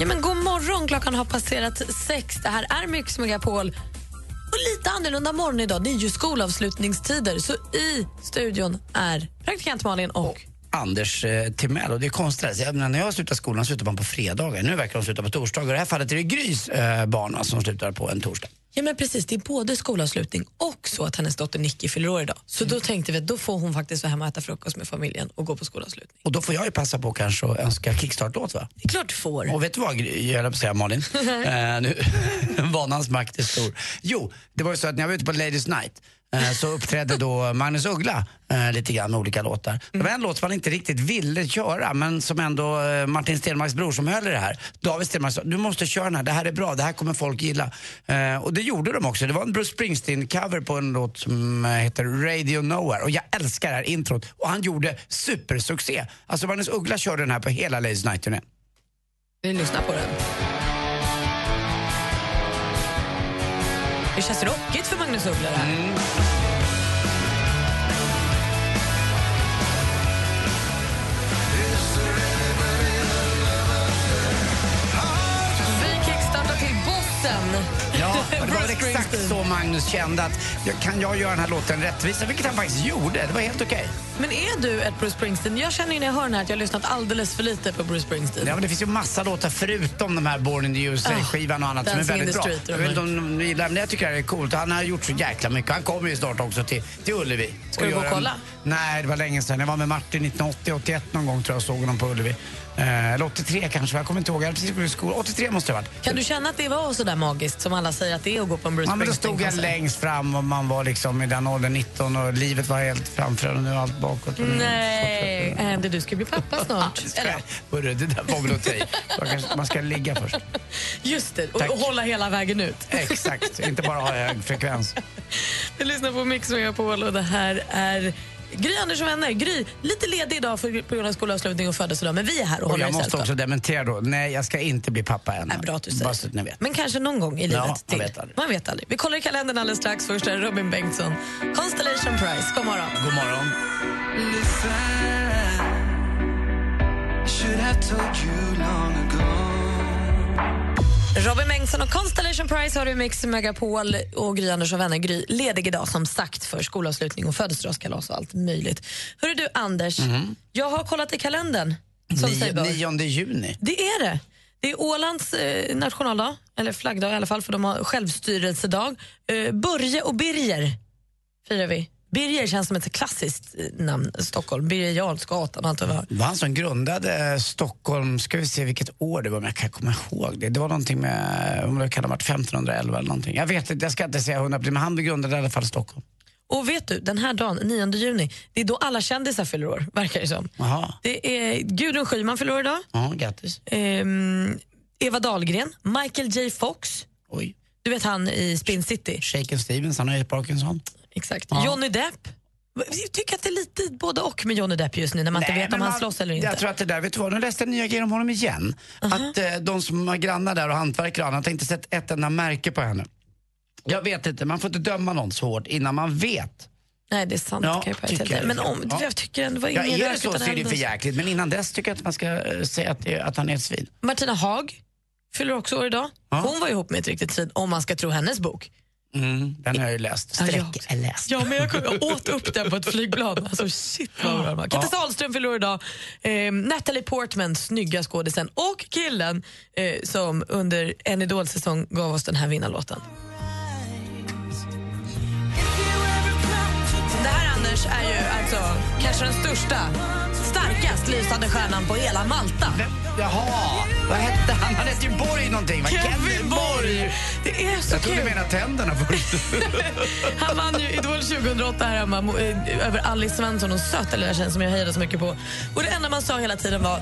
Ja, men god morgon, klockan har passerat sex. Det här är Mix Megapol. Och lite annorlunda morgon idag. Det är ju skolavslutningstider. Så i studion är praktikant Malin och... Anders eh, Timell. Och det är konstigt. Jag menar, när jag slutar skolan slutar man på fredagar. Nu verkar de sluta på torsdagar. I det här fallet är det Grys eh, barn som slutar på en torsdag. Ja, men precis. Det är både skolavslutning och så att hennes dotter Nicky fyller år idag. Så då tänkte vi att då får hon faktiskt vara hemma och äta frukost med familjen och gå på skolavslutning. Och då får jag ju passa på kanske att önska kickstart-låt va? Det är klart du får. Och vet du vad, jag höll på säga Malin? eh, nu, vanans makt är stor. Jo, det var ju så att när jag var ute på Ladies Night Eh, så uppträdde då Magnus Uggla eh, lite grann med olika låtar. Det var en låt som han inte riktigt ville köra men som ändå eh, Martin Stenmarks bror som höll i det här, David Stenmark sa du måste köra den här, det här är bra, det här kommer folk gilla. Eh, och det gjorde de också. Det var en Bruce Springsteen-cover på en låt som eh, heter Radio Nowhere och jag älskar det här introt och han gjorde supersuccé. Alltså Magnus Uggla körde den här på hela Ladies Night-turnén. Vi lyssnar på den. Det känns rockigt för Magnus Uggla det här. Vi kickstartar till bossen. Var exakt så Magnus kände att kan jag göra den här låten rättvisa, vilket han faktiskt gjorde. Det var helt okej. Men är du ett Bruce Springsteen? Jag känner när jag hör den här att jag har lyssnat alldeles för lite på Bruce Springsteen. Ja, men det finns ju massa låtar förutom de här Born in the USA-skivan och annat som är väldigt bra. Street Jag, vet inte om ni gillar, men jag tycker det här är coolt. Han har gjort så jäkla mycket. Han kommer ju snart också till, till Ullevi. Ska du gå och göra en- kolla? Nej, det var länge sedan. Jag var med Martin 1980-81 någon gång tror jag såg honom på Ullevi. Eh, eller 83 kanske, jag kommer inte ihåg. Jag precis gått i skolan. 83 måste det ha varit. Kan du känna att det var så där magiskt som alla säger att det är att gå på en Bruce Ja, men då stod jag längst fram och man var liksom i den åldern 19 och livet var helt framför och nu allt bakåt. Och Nej, Andy, du ska bli pappa snart. Eller, Hörru, det där var väl att ta. Man ska ligga först. just det, och, och hålla hela vägen ut. Exakt, inte bara ha hög frekvens. Vi lyssnar på Mix Megapol och det här är Gry Anders och vänner. Gry, lite ledig idag för, på grund av skolavslutning och födelsedag, men vi är här och, Och håller jag måste sällskap. också dementera då. Nej, jag ska inte bli pappa än. Nej, bra att du säger. Bara så att ni vet. Men kanske någon gång i livet Ja, man till. vet aldrig. Man vet aldrig. Vi kollar i kalendern alldeles strax. Först är Robin Bengtsson. Constellation Prize. God morgon. God morgon. Robin Bengtsson och Constellation Prize har du Mix Megapol och Gry Anders och vänner. Gry ledig idag som sagt för skolavslutning och födelsedagskalas och allt möjligt. Hörru du Anders, jag har kollat i kalendern. Som. Nio, 9 juni. Det är det. Det är Ålands eh, nationaldag, eller flaggdag i alla fall, för de har självstyrelsedag. Eh, Börje och Birger firar vi. Birger känns som ett klassiskt eh, namn, Stockholm. Birger Jarlsgatan och allt vad. Det var han som grundade eh, Stockholm, ska vi se vilket år det var, men jag kan komma ihåg det. Det var någonting med, om det kan ha varit 1511 eller någonting. Jag vet inte, jag ska inte säga 100 men han grundade i alla fall Stockholm. Och vet du, den här dagen, 9 juni, det är då alla kändisar fyller år, verkar det som. Jaha, Det är Gudrun Schyman fyller år idag, ja, grattis. ehm, Eva Dahlgren, Michael J Fox, Oj. du vet han i Spin City. Shaken Stevens, han har ju Parkinson. Exakt. Ja. Johnny Depp. Jag tycker att det är lite både och med Johnny Depp just nu när man inte Nej, vet om han slåss eller inte. Jag tror att det där, vet du vad, nu läste jag nya grejer om honom igen. Att eh, de som har grannar där och hantverkare annat har inte sett ett enda märke på henne. Jag vet inte, man får inte döma någon så hårt innan man vet. Nej, det är sant. Ja, kan jag tycker jag. Men om, Ja. jag tycker ändå Ja, är det så så är det för jäkligt. Men innan dess tycker jag att man ska eh, säga att, att han är ett svin. Martina Haag fyller också år idag. Ja. Hon var ihop med ett riktigt svin, om man ska tro hennes bok. Mm, den har jag ju läst. Ja, Streck jag är läst. Ja, men jag, kom- jag åt upp den på ett flygplan. Alltså, shit vad bra. Katte Sahlström fyller år idag. Eh, Natalie Portman, snygga skådisen. Och killen eh, som under en Idol-säsong gav oss den här vinnarlåten. Anders, är ju alltså kanske den största, starkast lysande stjärnan på hela Malta. Jaha, vad hette han? Han hette ju Borg någonting va? Kevin Borg! Det är så Jag trodde du menade tänderna först. Han vann ju Idol 2008 här hemma eh, över Alice Svensson, och söta lilla tjej som jag hejade så mycket på. Och det enda man sa hela tiden var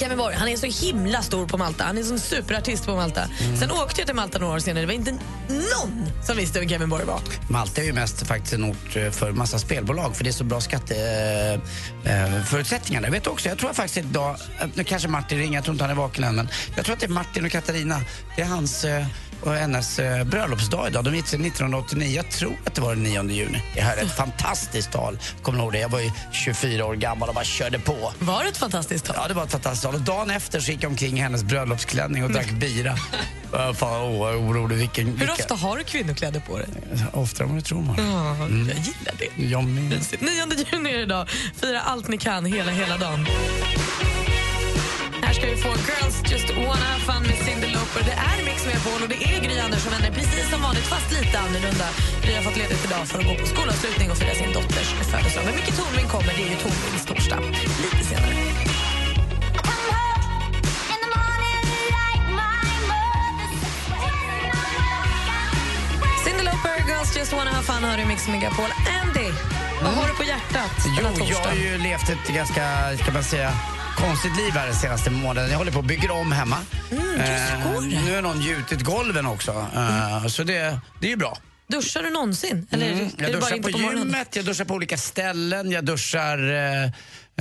Kevin Borg, han är så himla stor på Malta. Han är som superartist på Malta. Sen åkte jag till Malta några år senare. Det var inte någon som visste vem Kevin Borg var. Malta är ju mest faktiskt en ort eh, för massa spelbolag för det är så bra skatteförutsättningar. Jag vet också, jag tror faktiskt idag, eh, nu kanske Martin ringer, jag tror inte han är vaken än, men jag tror att det är Martin och Katarina, det är hans eh, och hennes eh, bröllopsdag idag. De gifte sig 1989, jag tror att det var den 9 juni. Jag hörde ett fantastiskt tal, kommer ihåg det? Jag var ju 24 år gammal och bara körde på. Var det ett fantastiskt tal? Ja, det var ett fantastiskt tal. Och dagen efter så gick jag omkring i hennes bröllopsklänning och drack bira. Uh, fan, åh, vad orolig. Vilken, Hur vilka... ofta har du kvinnokläder på dig? Oftare än vad du tror, man. Ja, Jag gillar det. Jag med. 9 juni är det idag. Fira allt ni kan hela, hela dagen. Här ska vi få Girls Just Wanna Have Fun med Cyndi Lauper. Det är Mix Megapol och det är Gry Anders som vänner precis som vanligt, fast lite annorlunda. Gry har fått ledigt idag för att gå på skolavslutning och fira sin dotters födelsedag. Men mycket Tornving kommer, det är ju Tornvings torsdag. Lite senare. Cyndi Lauper, Girls Just Wanna Have Fun, hör du Mix Megapol. Andy, vad har du på hjärtat Jo, jag har ju levt ett ganska, ska man säga, konstigt liv här den senaste månaden. Jag håller på att bygga om hemma. Mm, Eh, nu har någon gjutit golven också, Eh, så det, det är ju bra. Duschar du någonsin? Eller Mm, Jag duschar på, på gymmet, jag duschar på olika ställen, jag duschar... Eh,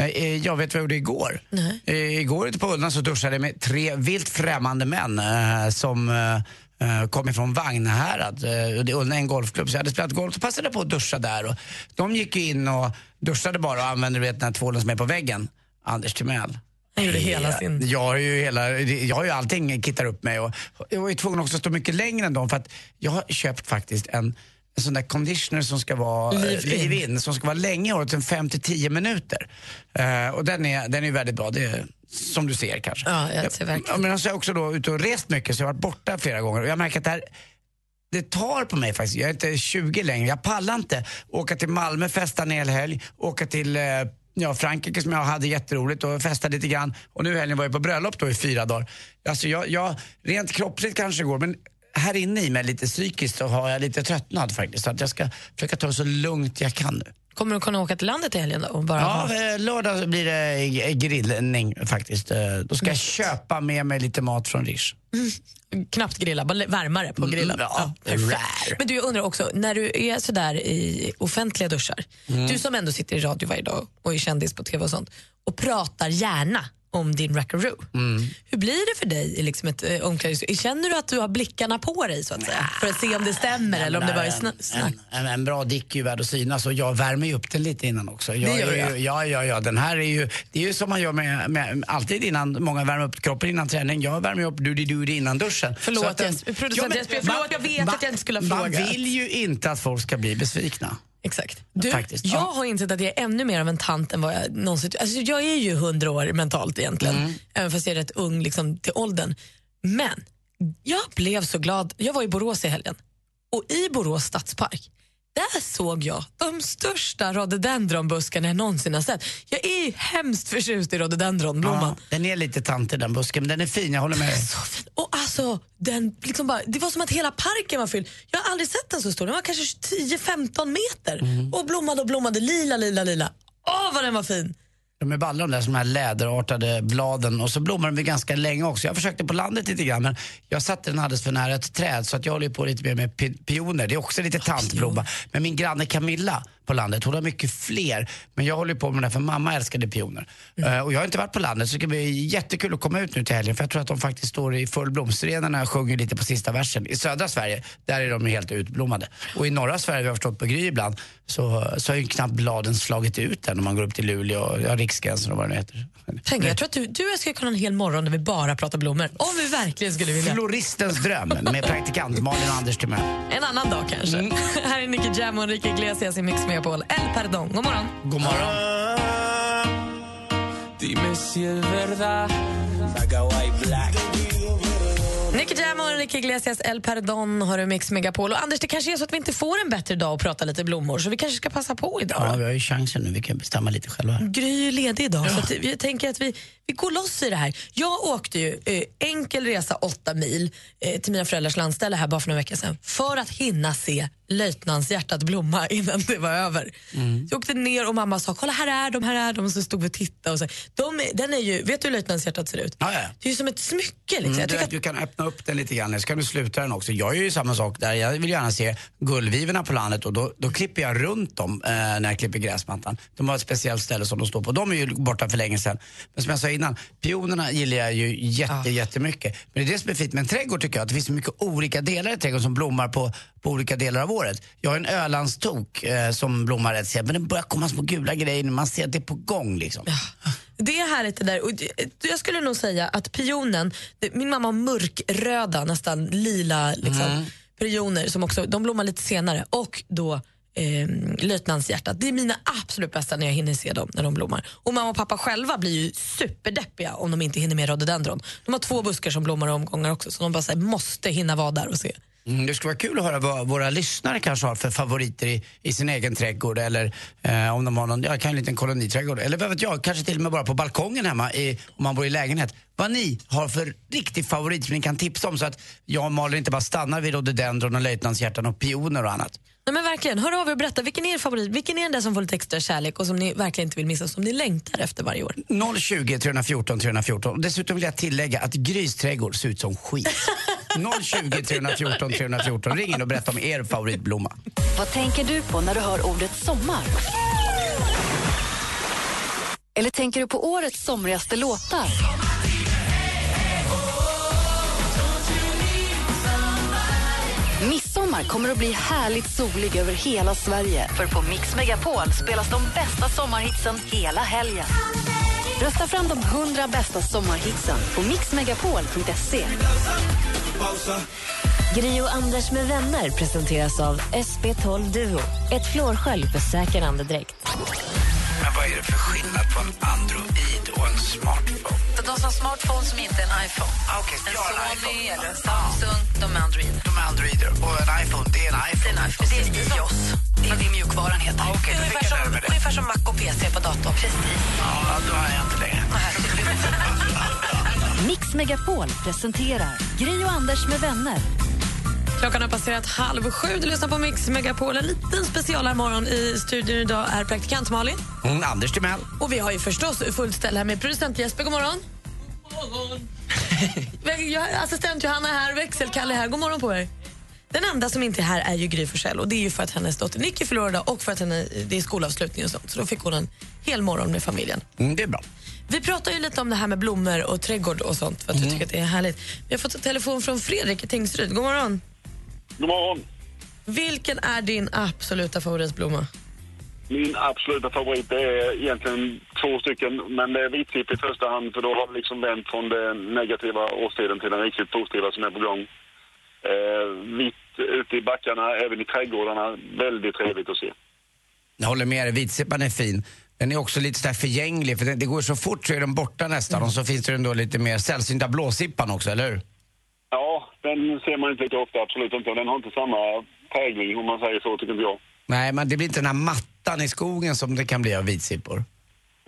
eh, jag vet vad jag gjorde igår. Nej. Eh, igår ute på Ullna så duschade jag med tre vilt främmande män eh, som kom ifrån Vagnhärad. Och Ullna är en golfklubb så jag hade spelat golf och passade på att duscha där. Och de gick in och duschade bara och använde du vet, den här tvålen som är på väggen. Anders Timell. Han gjorde hela sin... Jag har ju, hela, jag har ju allting kittar upp mig och jag var ju tvungen också att stå mycket längre än dem för att jag har köpt faktiskt en, en sån där conditioner som ska vara eh, Leave-in. leave-in, som ska vara länge i håret, 5-10 minuter. Eh, och den är, den är väldigt bra, det är, som du ser kanske. Ja, jag ser verkligen. Ja, Men så är jag också då ute och rest mycket så jag har varit borta flera gånger och jag märker att det här det tar på mig faktiskt. Jag är inte 20 längre. Jag pallar inte åka till Malmö, festa en hel helg, åka till eh, ja, Frankrike som jag hade jätteroligt och festade lite grann. Och nu i helgen var jag på bröllop då i fyra dagar. Alltså jag, jag, rent kroppsligt kanske det går men här inne i mig lite psykiskt så har jag lite tröttnad faktiskt. Så att jag ska försöka ta det så lugnt jag kan nu. Kommer du kunna åka till landet i helgen då? Och bara Ja, ha... eh, lördag blir det grillning faktiskt. Eh, Då ska jag köpa med mig lite mat från Rish. Knappt grilla, bara värmare på grillen. Mm, ja, rare. Men du, jag undrar också, när du är sådär i offentliga duschar, Mm. du som ändå sitter i radio varje dag och är kändis på TV och sånt och pratar gärna om din rackaroo. Mm. Hur blir det för dig i liksom ett eh, omklädningsrum? Känner du att du har blickarna på dig så att säga? För att se om det stämmer eller om det bara är sna- snack? En, en, en bra dick är ju värd att synas och jag värmer ju upp den lite innan också. Jag, Det gör jag. ju- Ja, ja, ja. Den här är ju, det är ju som man gör med, med alltid innan, många värmer upp kroppen innan träning. Jag värmer ju upp doody-doody innan duschen. Förlåt, den- Jesper. Producent men Jesper, förlåt, man- jag vet man- att jag inte skulle ha Man frågat. vill ju inte att folk ska bli besvikna. Exakt. Du, Faktiskt, jag ja. har insett att jag är ännu mer av en tant än vad jag någonsin... Alltså jag är ju hundra år mentalt egentligen, Mm. även fast jag är rätt ung liksom, till åldern. Men jag blev så glad. Jag var i Borås i helgen och i Borås stadspark där såg jag de största rhododendronbuskarna jag någonsin har sett. Jag är ju hemskt förtjust i rhododendronblomman. Ja, den är lite tantig den busken, men den är fin. Jag håller med dig. Så fin. Och alltså, den liksom bara, det var som att hela parken var fylld. Jag har aldrig sett den så stor. Den var kanske 10-15 meter och blommade och blommade. Lila, lila, lila. Åh, vad den var fin! De är balla de där som här läderartade bladen och så blommar de ganska länge också. Jag försökte på landet lite grann men jag satte den alldeles för nära ett träd så att jag håller ju på lite mer med pi- pioner. Det är också lite tantblomma. Men min granne Camilla på landet, hon har mycket fler. Men jag håller ju på med det för mamma älskade pioner. Eh, och jag har inte varit på landet så det ska bli jättekul att komma ut nu till helgen för jag tror att de faktiskt står i full blom. Sirenerna sjunger lite på sista versen. I södra Sverige, där är de helt utblommade. Och i norra Sverige, vi har förstått på Gry ibland, så, så har ju knappt bladen slagit ut än om man går upp till Luleå, ja, Riksgränsen och vad det nu heter. Tänk, jag tror att du, du och jag skulle kunna ha en hel morgon där vi bara pratar blommor. Om vi verkligen skulle vilja. Floristens dröm med praktikant Malin och Anders Timell. En annan dag kanske. Här är Nicky Jam och Enrique Iglesias i Mix Megapol. El Perdón. God morgon. God morgon. Dime si es verdad. Nicky Jam och Enrique Iglesias El Perdón har du Mix Megapol. Och Anders, det kanske är så att vi inte får en bättre dag att prata lite blommor, så vi kanske ska passa på idag. Ja, vi har ju chansen nu. Vi kan bestämma lite själva. Gry är ledig idag, så att jag tänker att vi, vi går loss i det här. Jag åkte ju eh, enkel resa åtta mil eh, till mina föräldrars landställe här bara för några veckor sedan för att hinna se löjtnantshjärtat blomma innan det var över. Så jag åkte ner och mamma sa kolla här är de, här är de. Och så stod vi och tittade. Och så. De, den är ju, vet du hur löjtnantshjärtat ser ut? Ja, ja. Det är ju som ett smycke. Liksom. Mm, jag du, att, du kan öppna upp den lite grann, så kan du sluta den också. Jag gör ju samma sak där. Jag vill gärna se gullvivorna på landet och då, då klipper jag runt dem eh, när jag klipper gräsmattan. De har ett speciellt ställe som de står på. De är ju borta för länge sedan. Men som jag sa innan, pionerna gillar jag ju jätte, jättemycket. Men det är det som är fint med en trädgård tycker jag, att det finns så mycket olika delar i trädgården som blommar på, på olika delar av året. Jag har en ölandstok eh, som blommar rätt sent, men det börjar komma små gula grejer. Man ser att det är på gång liksom. det är härligt det där. Och jag skulle nog säga att pionen, min mamma har mörkröda, nästan lila liksom, pioner som också, de blommar lite senare. Och då eh, löjtnantshjärtat. Det är mina absolut bästa när jag hinner se dem när de blommar. Och mamma och pappa själva blir ju superdeppiga om de inte hinner med rhododendron. De har två buskar som blommar i omgångar också så de bara här, måste hinna vara där och se. Mm, det skulle vara kul att höra vad våra lyssnare kanske har för favoriter i, i sin egen trädgård eller eh, om de har någon, ja, kan en liten koloniträdgård eller vad vet jag, kanske till och med bara på balkongen hemma i, om man bor i lägenhet. Vad ni har för riktig favorit som ni kan tipsa om så att jag och Malin inte bara stannar vid rhododendron och löjtnantshjärtan och pioner och annat. Nej, men verkligen, hör av er och berätta vilken är er favorit, vilken är den där som får lite extra kärlek och som ni verkligen inte vill missa, som ni längtar efter varje år. 020 314 314. Och dessutom vill jag tillägga att Grys trädgård ser ut som skit. 020 314 314. Ring in och berätta om er favoritblomma. Vad tänker du på när du hör ordet sommar? Eller tänker du på årets somrigaste låtar? Midsommar kommer att bli härligt solig över hela Sverige. För på Mix Megapol spelas de bästa sommarhitsen hela helgen. Rösta fram de 100 bästa sommarhitsen på mixmegapol.se. Gri och Anders med vänner presenteras av SP12 Duo. Ett flårskölj för säker andedräkt. Vad är det för skillnad på en Android och en smartphone? De som har smartphone som inte är en iPhone. Ah, Okej, En en Sony iPhone. eller Samsung, de är Android. De är Androider och en iPhone, det är en iPhone. Det är en iPhone. Det är iOS. Det är det mjukvaran heter. Ah, fick ungefär, som, ungefär som Mac och PC på datorn. Precis. Ja, då har jag inte längre. Mix Megapol presenterar Gri och Anders med vänner. Klockan har passerat halv sju. Du lyssnar på Mix Megapol. En liten specialarmorgon i studion idag är praktikant Malin. Mm, Anders Timell. Och vi har ju förstås fullt ställ här med producent Jesper. God morgon. God morgon. Assistent Johanna är här, växelkalle är här. God morgon på er. Den enda som inte är här är ju Gry Forssell och det är ju för att hennes dotter Nicky förlorade och för att henne, det är skolavslutning och sånt. Så då fick hon en hel morgon med familjen. Mm, det är bra. Vi pratar ju lite om det här med blommor och trädgård och sånt för att vi tycker att det är härligt. Vi har fått en telefon från Fredrik i Tingsryd. God morgon. God morgon. Vilken är din absoluta favoritblomma? Min absoluta favorit är egentligen två stycken, men det är vitsipp i första hand för då har vi liksom vänt från den negativa årstiden till den riktigt positiva som är på gång. Eh, vitt ute i backarna, även i trädgårdarna, väldigt trevligt att se. Jag håller med dig, vitsippan är fin. Den är också lite sådär förgänglig, för det, det går så fort så är den borta nästan. Och så finns det ändå lite mer sällsynta blåsippan också, eller hur? Ja, den ser man inte lika ofta, absolut inte. Och den har inte samma prägling, om man säger så, tycker inte jag. Nej, men det blir inte den här mattan i skogen som det kan bli av vitsippor.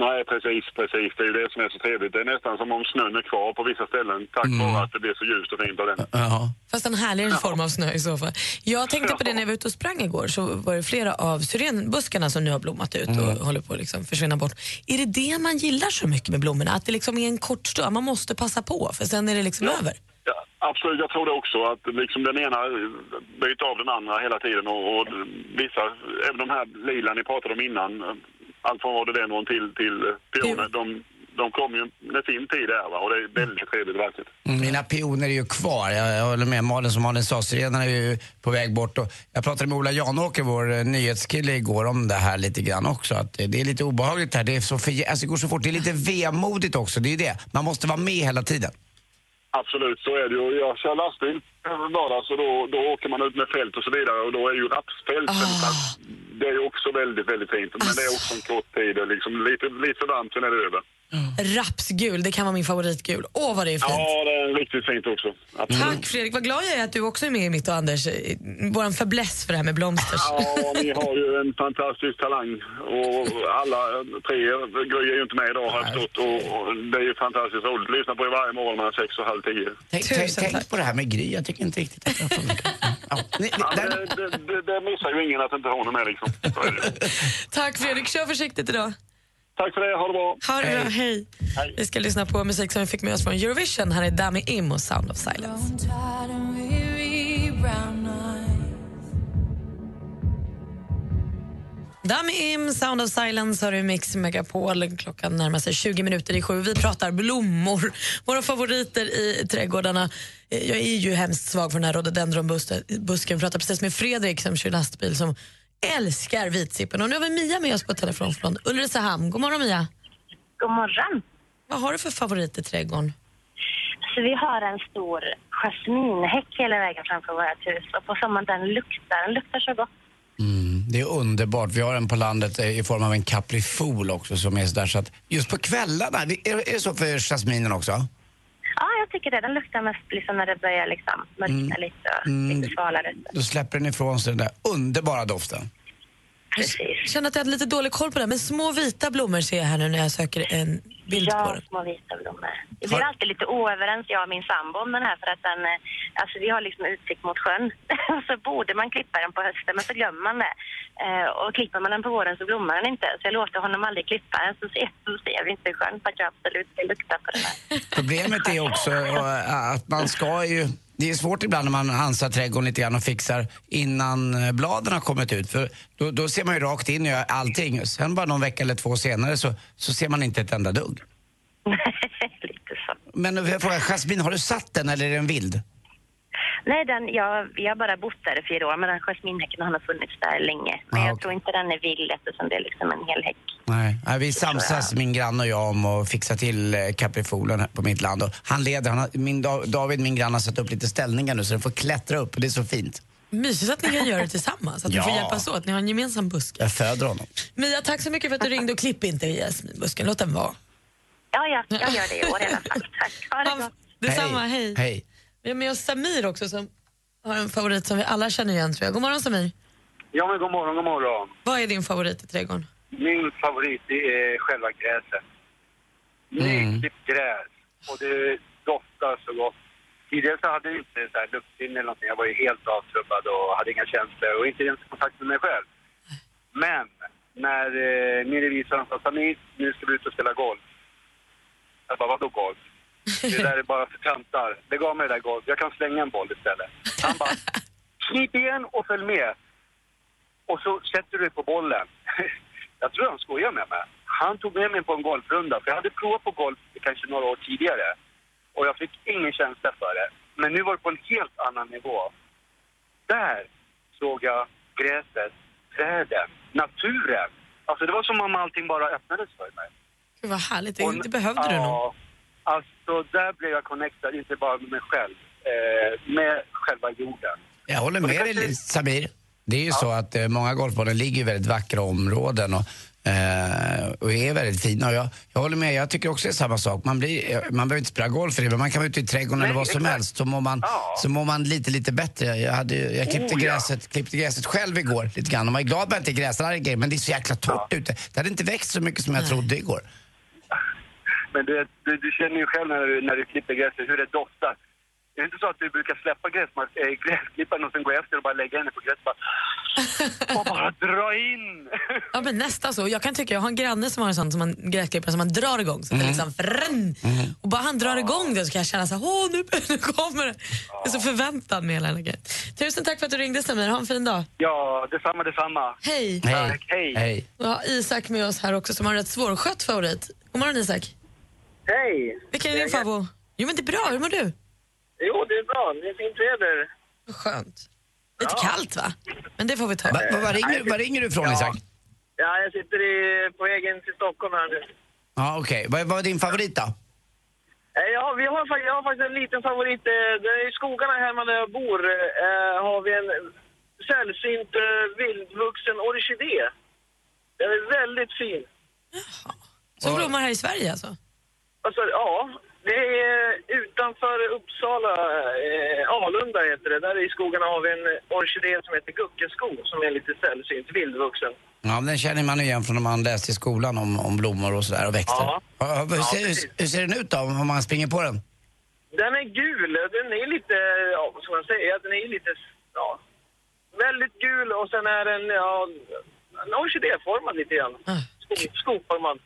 Nej, precis, precis. Det är ju det som är så trevligt. Det är nästan som om snön är kvar på vissa ställen, tack vare att det blir så ljust och fint av den. Ja. Fast en härligare form av snö i så fall. Jag tänkte på det när jag var ute och sprang igår så var det flera av syrenbuskarna som nu har blommat ut och håller på att liksom försvinna bort. Är det det man gillar så mycket med blommorna? Att det liksom är en kort stund, man måste passa på för sen är det liksom över? Ja, absolut, jag tror det också. Att liksom den ena byter av den andra hela tiden. Och, och vissa, även de här lila ni pratade om innan, allt från rhododendron till, till pioner, de, de kommer ju med sin tid där va? och det är väldigt trevligt och vackert. Mm, Mina pioner är ju kvar. Jag, jag håller med Malin som Malin sa, sirenerna är ju på väg bort. Och jag pratade med Ola Janåker, vår eh, nyhetskille, igår om det här lite grann också. Att det, det är lite obehagligt här. Det, är så för, alltså, det går så fort. Det är lite vemodigt också. Det är ju det. Man måste vara med hela tiden. Absolut, så är det ju. Jag kör lastbil vardags och då, då åker man ut med fält och så vidare och då är ju rapsfälten. så att Det är ju också väldigt, väldigt fint. Men det är också en kort tid och liksom lite, lite varmt, sen är det över. Rapsgul, det kan vara min favoritgul. Åh vad det är fint. Ja, det är riktigt fint också. Absolut. Tack Fredrik, vad glad jag är att du också är med i mitt och Anders, vår fäbless för det här med blomster. Ja, ni har ju en fantastisk talang och alla tre, Gry är ju inte med idag har jag förstått och det är ju fantastiskt roligt. Lyssna på er varje morgon mellan sex och halv tio. Tänk, tänk, tänk på det här med Gry, jag tycker inte riktigt att får mycket. Ja. Det, det, det, det missar ju ingen att inte hon är med liksom. Så är det. Tack Fredrik, kör försiktigt idag. Tack för det, ha det bra. Ha det bra, hej. Vi ska lyssna på musik som vi fick med oss från Eurovision. Här är Dami Im och Sound of Silence. Dami Im, Sound of Silence har du i Mix Megapol. Klockan närmar sig 20 minuter i sju. Vi pratar blommor, våra favoriter i trädgårdarna. Eh, Jag är ju hemskt svag för den här rhododendronbusken. Jag pratade precis med Fredrik som kör lastbil som älskar vitsippen. Och nu har vi Mia med oss på telefon från Ulricehamn. God morgon Mia. God morgon. Vad har du för favorit i trädgården? Så vi har en stor jasminhäck hela vägen framför vårt hus och på sommaren den luktar, den luktar så gott. mm, det är underbart. Vi har en på landet eh, i form av en kaprifol också som är sådär så att just på kvällarna, är det så för jasminen också? Ja, jag tycker det. Den luktar mest liksom när det börjar liksom mörkna lite och Mm. lite svalare. Då släpper den ifrån sig den där underbara doften. Precis. Jag känner att jag hade lite dålig koll på det, men små vita blommor ser jag här nu när jag söker en bild på Ja, den. små vita blommor. Vi blir alltid lite oöverens, jag och min sambo, om den här för att den, eh, alltså vi har liksom utsikt mot sjön. så borde man klippa den på hösten, men så glömmer man det. Eh, och klipper man den på våren så blommar den inte. Så jag låter honom aldrig klippa den, så ser, så ser vi inte sjön för att jag absolut ska lukta på den här. Problemet är också eh, att man ska ju... Det är svårt ibland när man ansar trädgården lite grann och fixar innan eh, bladen har kommit ut. För då, då ser man ju rakt in gör allting. Sen bara någon vecka eller två senare så, så ser man inte ett enda dugg. lite så. Men jag frågar, Jasmin, har du satt den eller är den vild? Nej, den, jag, vi har bara bott där i fyra år, men den jasminhäcken har funnits där länge. Men Ah, jag okej. tror inte den är vild eftersom det är liksom en hel häck. Nej. Nej, vi samsas, min granne och jag, om att fixa till eh, kaprifolen här på mitt land. Och han leder, han har, min, Da- David, min granne, har satt upp lite ställningar nu så den får klättra upp och det är så fint. Mysigt att ni kan göra det tillsammans, att ni Ja. får hjälpas åt. Ni har en gemensam buske. Jag föder honom. Mia, tack så mycket för att du ringde och klipp inte i jasminbusken. Låt den vara. Ja, ja, jag gör det i år i alla fall. Tack. Ha det gott. Detsamma, hej. Hej. Vi har med oss Samir också som har en favorit som vi alla känner igen tror jag. God morgon Samir. Ja, men god morgon, god morgon. Vad är din favorit i trädgården? Min favorit är själva gräset. Nyklippt gräs. Och det doftar så gott. Tidigare så hade jag inte så här luktsinne eller någonting. Jag var ju helt avtrubbad och hade inga känslor och inte ens kontakt med mig själv. Men när eh, min revisor sa Samir, nu ska vi ut och spela golf. Jag bara, vadå golf? Det där är bara för töntar. Lägg av med det där golf. Jag kan slänga en boll istället. Han bara, knip igen och följ med. Och så sätter du dig på bollen. Jag tror han skojar med mig. Han tog med mig på en golfrunda, för jag hade provat på golf kanske några år tidigare. Och jag fick ingen känsla för det. Men nu var det på en helt annan nivå. Där såg jag gräset, träden, naturen. Alltså det var som om allting bara öppnades för mig. Gud vad härligt, det, det behövde du. Ja, alltså där blev jag connectad, inte bara med mig själv, eh, med själva jorden. Jag håller med dig Samir. Det är ju så att eh, många golfbanor ligger i väldigt vackra områden och, eh, och är väldigt fina. Och jag, jag håller med, jag tycker också det är samma sak. Man, blir, eh, man behöver inte spela golf för det, men man kan vara ute i trädgården Nej, eller vad som helst så mår man, så mår man lite, lite bättre. Jag, hade, jag klippte, Oh, ja. gräset, klippte gräset själv igår lite grann och man är glad att man inte är gräsallergiker, men det är så jäkla torrt ute. Det hade inte växt så mycket som jag trodde igår. Men du, du, du känner ju själv när du, när du klipper gräset hur det doftar. Det är inte så att du brukar släppa gräsmark, äh, gräsklipparen och sen gå efter och bara lägga henne på gräset bara, och bara dra in. Ja men nästan så. Jag kan tycka, jag har en granne som har en sån som man, gräsklippare som man drar igång så att det liksom frrrn. Och bara han drar igång det så kan jag känna så här, åh nu, nu kommer det. Jag är så förväntad med hela den. Tusen tack för att du ringde Samir, ha en fin dag. Ja, detsamma, detsamma. Hej. Tack, hej. Vi har Isak med oss här också som har en rätt svårskött favorit. God morgon Isak. Hej! Vilken är din favorit? Jo men det är bra, hur mår du? Jo, det är bra. Det är fint väder. Vad skönt. Lite kallt va? Men det får vi ta. Va, va, var, ringer, var ringer du ifrån Ja. Isak? Ja, jag sitter i, på vägen till Stockholm här nu. Ja, okej. Vad, vad är din favorit då? Eh, Ja, vi har, jag har faktiskt en liten favorit. Eh, det är I skogarna hemma där jag bor eh, har vi en sällsynt eh, vildvuxen orkidé. Den är väldigt fin. Som blommar här i Sverige alltså? Alltså, ja, Det är utanför Uppsala, eh, Alunda heter det. Där i skogarna har vi en orkidé som heter guckesko som är lite sällsynt, vildvuxen. Ja, men den känner man igen från när man läste i skolan om, om blommor och sådär och växter. Ja. Hur, Ja, ser, hur, hur ser den ut då om man springer på den? Den är gul, den är lite, ja vad ska man säga, den är lite, ja, väldigt gul och sen är den, ja, en orkidéformad lite grann. Sko- Skoformad.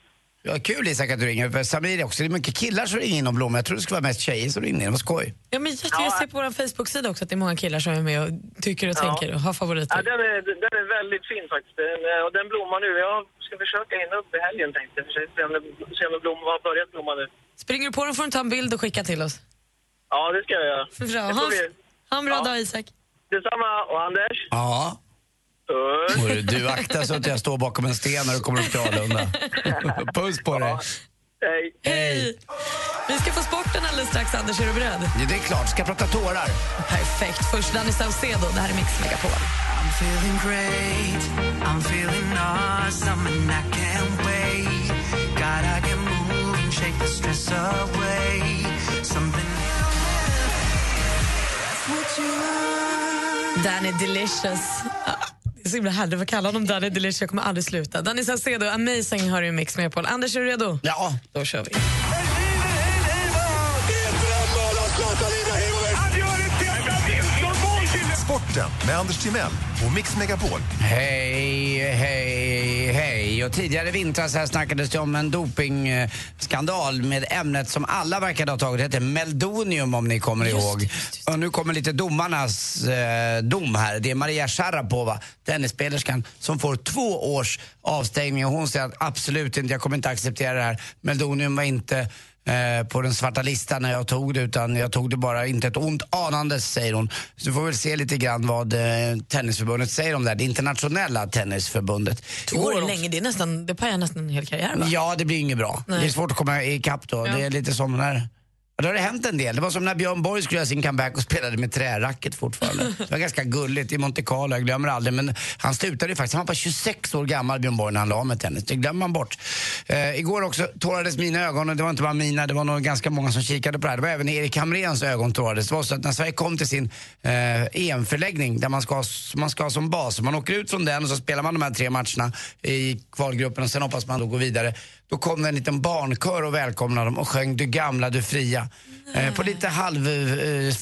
Ja, kul Isak att du ringer, för Samir också. Det är mycket killar som ringer in om blommor. Jag tror det skulle vara mest tjejer som ringer in. Vad skoj. Ja, men jag, jag ser på vår Facebook-sida också att det är många killar som är med och tycker och Ja. tänker och har favoriter. Ja, den, är, den är väldigt fin faktiskt. Den, eh, och den blommar nu. Jag ska försöka hinna upp i helgen tänkte jag. Försöka Se om det, se om det blom, har börjat blomma nu. Springer du på den får du ta en bild och skicka till oss. Ja, det ska jag göra. Bra. Det Ha, ha en bra Ja. dag Isak. Detsamma. Och Anders? Ja. Hörru, Du akta så att jag står bakom en sten när du kommer upp till Arlanda. Puss på dig. Hej. Hej! Vi ska få sporten alldeles strax, Anders. Är du beredd? Ja, det är klart. Ska jag prata tårar? Perfekt. Först Danny Saucedo. Det här är Mix Megapol. I'm feeling great, I'm feeling awesome and I can't wait. Gotta get moving, shake the stress away. Something. Danny Delicious. Så himla härligt att kalla honom Danny Delicious. Jag kommer aldrig sluta. Danny Saucedo, Amazing hör du i Mix Megapol. Anders, är du redo? Ja. Då kör vi. Sporten med Anders Timell och Mix Megapol. Hej, hej, hej. Och tidigare i vintras här snackades det om en dopingskandal med ämnet som alla verkade ha tagit. Det heter Meldonium om ni kommer ihåg. Och nu kommer lite domarnas eh, dom här. Det är Maria Sharapova, tennisspelerskan, som får två års avstängning. Och hon säger att absolut inte, jag kommer inte acceptera det här. Meldonium var inte eh, på den svarta listan när jag tog det utan jag tog det bara inte ett ont anandes säger hon. Så vi får väl se lite grann vad eh, Tennisförbundet säger om det här, det internationella tennisförbundet. Två år är länge. Det, är nästan, det pajar nästan en hel karriär, va? Ja, det blir inget bra. Nej. Det är svårt att komma ikapp då. Ja. Det är lite som när då har det hänt en del. Det var som när Björn Borg skulle göra sin comeback och spelade med träracket fortfarande. Det var ganska gulligt i Monte Carlo, jag glömmer aldrig. Men han slutade ju faktiskt, han var bara 26 år gammal Björn Borg när han la av med tennis. Det glömmer man bort. Eh, igår också tårades mina ögon och det var inte bara mina, det var nog ganska många som kikade på det här. Det var även Erik Hamréns ögon tårades. Det var så att när Sverige kom till sin eh, EM-förläggning där man ska, som man ska ha som bas, man åker ut från den och så spelar man de här tre matcherna i kvalgruppen och sen hoppas man då gå vidare. Då kom det en liten barnkör och välkomnade dem och sjöng Du gamla, du fria. Eh, på lite halv eh,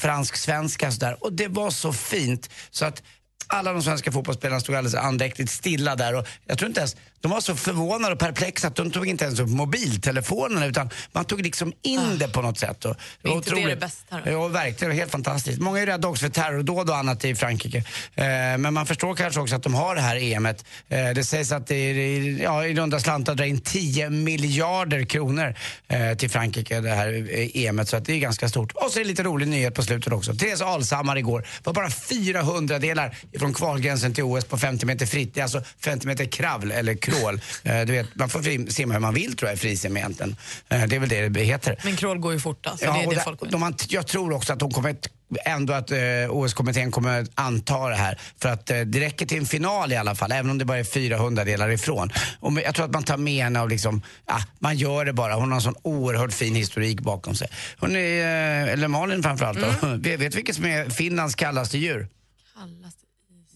sådär. Och det var så fint så att alla de svenska fotbollsspelarna stod alldeles andäktigt stilla där och jag tror inte ens, de var så förvånade och perplexa att de tog inte ens upp mobiltelefonerna utan man tog liksom in det på något sätt. Och, Ah. Är inte det otroligt. det bästa då? Ja, verkligen. Det var helt fantastiskt. Många är rädda också för terrordåd och annat i Frankrike. Eh, men man förstår kanske också att de har det här EMet. Eh, det sägs att det är i- ja, i runda slantar drar in 10 miljarder kronor eh, till Frankrike, det här eh, EMet. Så att det är ganska stort. Och så är det lite rolig nyhet på slutet också. Therese Alshammar igår var bara 400 delar från kvalgränsen till OS på 50 meter fritt. Det är alltså 50 meter kravl eller crawl. Eh, du vet, man får simma hur man vill tror jag i frisim egentligen. Eh, det är väl det det heter. Men crawl går ju fort alltså. det är det folk de, har- jag tror också att de kommer ändå att eh, OS-kommittén kommer att anta det här. För att eh, det räcker till en final i alla fall, även om det bara är 400 delar ifrån. Och jag tror att man tar med henne och liksom, ja, man gör det bara. Hon har en sån oerhört fin historik bakom sig. Hon är, eh, eller Malin framförallt då. Vet, vet du vilket som är Finlands kallaste djur?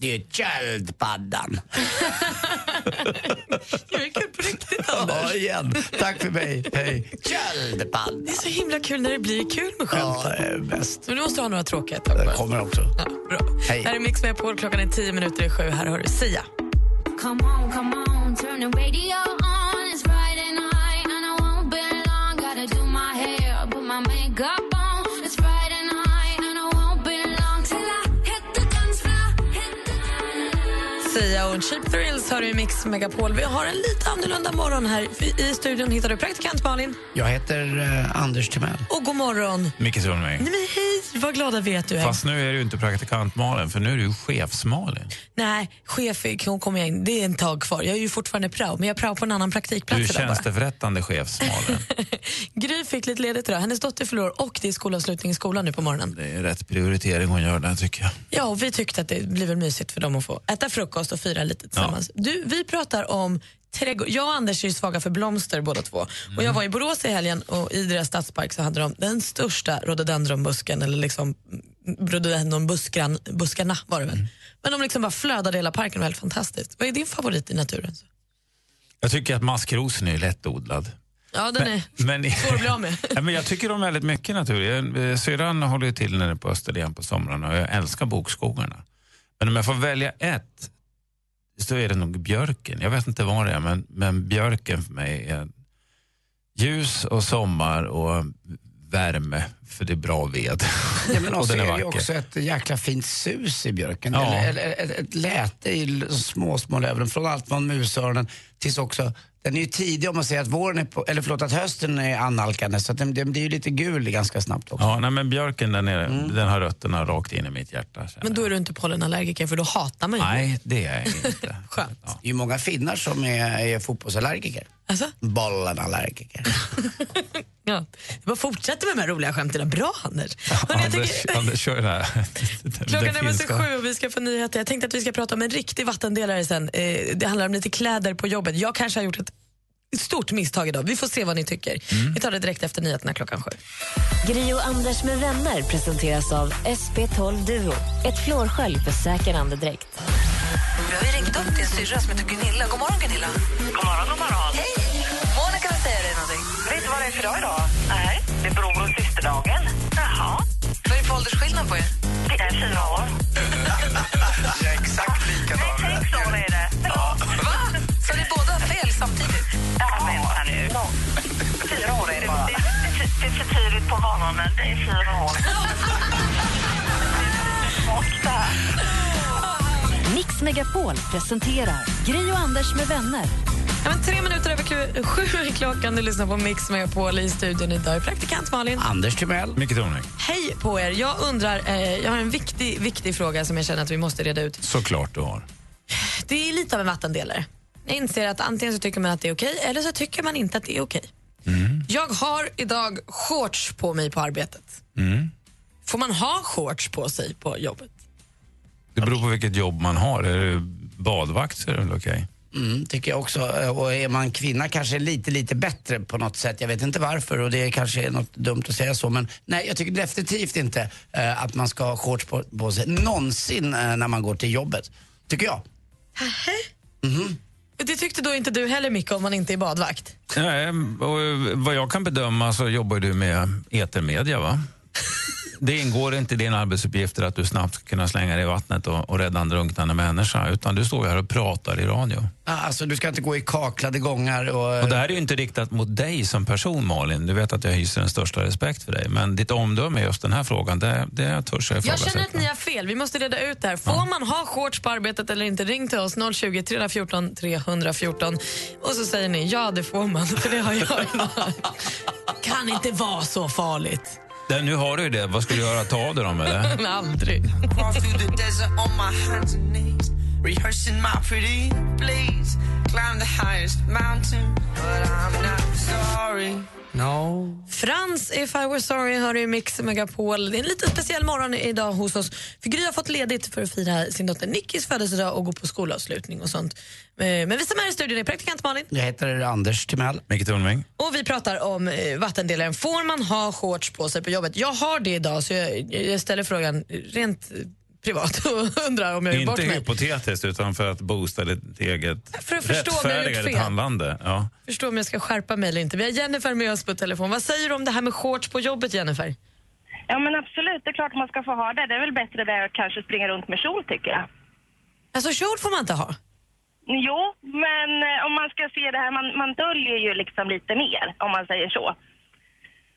Det är köldpaddan. Jag är kul på riktigt, Ja, igen. Tack för mig. Hej. Köldpaddan. Det är så himla kul när det blir kul med skämt. Ja, det är bäst. Men du måste ha några tråkiga ett tag Det kommer också. Bra. Hej. Här är Mix med Paul. Klockan är tio minuter i sju. Här har du Sia. Come on, come on, turn the radio on. Och Cheap Thrills hör du i Mix Megapol. Vi har en lite annorlunda morgon här. I studion hittar du praktikant Malin. Jag heter eh, Anders Timell. Och god morgon. Micke Solveig. Nej, men hej, vad glada vi är att du är. Fast nu är du inte praktikant Malin, för nu är du ju chefs-Malin. Nej, chef kan komma in. Det är en tag kvar. Jag är ju fortfarande prao, men jag är prao på en annan Du praktikplats är idag bara. tjänsteförrättande chefs-Malin. Gry fick lite ledigt idag. Hennes dotter fyller år och det är skolavslutning i skolan nu på morgonen. Det är rätt prioritering hon gör där tycker jag. Ja, och vi tyckte att det blir väl mysigt för dem att få äta frukost och fira lite tillsammans. Du, vi pratar om trädgård. Jag och Anders är ju svaga för blomster båda två. Och jag var i Borås i helgen och i deras stadspark så hade de den största rhododendronbusken, eller liksom rhododendronbuskarna var det väl. Men de liksom bara flödade hela parken, helt fantastiskt. Vad är din favorit i naturen? Jag tycker att maskrosen är lättodlad. Ja, den är Men, svår att bli av med. ja, men jag tycker om väldigt mycket natur. Eh, Syrran håller ju till nere på Österlen på somrarna och jag älskar bokskogarna. Men om jag får välja ett så är det nog björken. Jag vet inte vad det är, men, men björken för mig är ljus och sommar och värme, för det är bra ved. Ja, men också är är det också ett jäkla fint sus i björken. Ja. Eller, eller ett, ett läte i små, små löven. Från allt från musöronen tills också, den är ju tidig om man säger att våren är på, eller förlåt att hösten är annalkande så att den, den blir ju lite gul ganska snabbt också. Ja, nej, men björken den, är, Mm. den har rötterna rakt in i mitt hjärta. Men då är du inte pollenallergiker för då hatar man ju. Nej, det är jag inte. Skönt. Det är ju många finnar som är, är fotbollsallergiker. Alltså? Bollenallergiker. Ja. Det bara fortsätter med de här roliga skämten. Bra Anders. Hörrni, jag Anders, tänker, Anders kör det här. klockan är finska. sju och vi ska få nyheter. Jag tänkte att vi ska prata om en riktig vattendelare sen. Eh, det handlar om lite kläder på jobbet. Jag kanske har gjort ett stort misstag idag. Vi får se vad ni tycker. Vi tar det direkt efter nyheterna klockan sju. Gri och Anders med vänner presenteras av SP12 Duo. Ett flårskölj för säker andedräkt. Vi har ju ringt upp din syrra som heter Gunilla. God morgon Gunilla. God morgon, god morgon. Hej! Monica vill säga dig någonting. Vet du vad det är för dag idag? Nej. Det är bror och systerdagen. Jaha. Vad är det för åldersskillnad på er? Det är fyra år. Exakt likadan. Nej, sex år är det. Ja. Fyra år är det bara. Det, det, det är för tidigt på morgonen. Det är fyra år. Det. Mix Megapol presenterar Gri och Anders med vänner. Ja, men tre minuter över sju är klockan. Du lyssnar på Mix Megapol i studion idag. är Praktikant Malin. Anders Timell. Micke Tornving. Hej på er. Jag undrar, eh, jag har en viktig, viktig fråga som jag känner att vi måste reda ut. Såklart du har. Det är lite av en vattendelare. Jag inser att antingen så tycker man att det är okej eller så tycker man inte att det är okej. Jag har idag shorts på mig på arbetet. Mm. Får man ha shorts på sig på jobbet? Det beror på vilket jobb man har. Är du badvakt så är det väl okej. Mm, tycker jag också. Och är man kvinna kanske lite, lite bättre på något sätt. Jag vet inte varför och det kanske är något dumt att säga så. Men nej, jag tycker definitivt inte eh, att man ska ha shorts på, på sig någonsin eh, när man går till jobbet. Tycker jag. Mhm. Det tyckte då inte du heller Micke om man inte är badvakt? Nej, och eh, vad jag kan bedöma så jobbar du med etermedia va? Det ingår inte i dina arbetsuppgifter att du snabbt ska kunna slänga dig i vattnet och, och rädda en drunknande människa. Utan du står ju här och pratar i radio. Ah, Alltså du ska inte gå i kaklade gångar och... Och det här är ju inte riktat mot dig som person Malin. Du vet att jag hyser den största respekt för dig. Men ditt omdöme i just den här frågan, det, det törs jag Jag ifrågasätta. känner att ni har fel. Vi måste reda ut det här. Får man ha shorts på arbetet eller inte? Ring till oss 020 314 314 och så säger ni ja, det får man. För det har jag. Kan inte vara så farligt. Det, nu har du ju det. Vad ska du göra? Ta av dig dem eller? Aldrig. No. Frans, If I were sorry, hör du i Mix Megapol. Det är en lite speciell morgon idag hos oss. För Gry har fått ledigt för att fira sin dotter Nickis födelsedag och gå på skolavslutning och sånt. Eh, Men vi som är i studion är praktikant Malin. Jag heter Anders Timell. Micke Tornving. Och vi pratar om eh, vattendelaren. Får man ha shorts på sig på jobbet? Jag har det idag så jag, jag ställer frågan rent privat och undrar om jag gör bort Inte mig. hypotetiskt, utan för att boosta ditt eget För att förstå om jag fel. handlande. Ja. Förstå om jag ska skärpa mig eller inte. Vi har Jennifer med oss på telefon. Vad säger du om det här med shorts på jobbet Jennifer? Ja, men absolut. Det är klart man ska få ha det. Det är väl bättre det att kanske springa runt med kjol, tycker jag. Alltså kjol får man inte ha? Jo, men eh, om man ska se det här, man, man döljer ju liksom lite mer, om man säger så.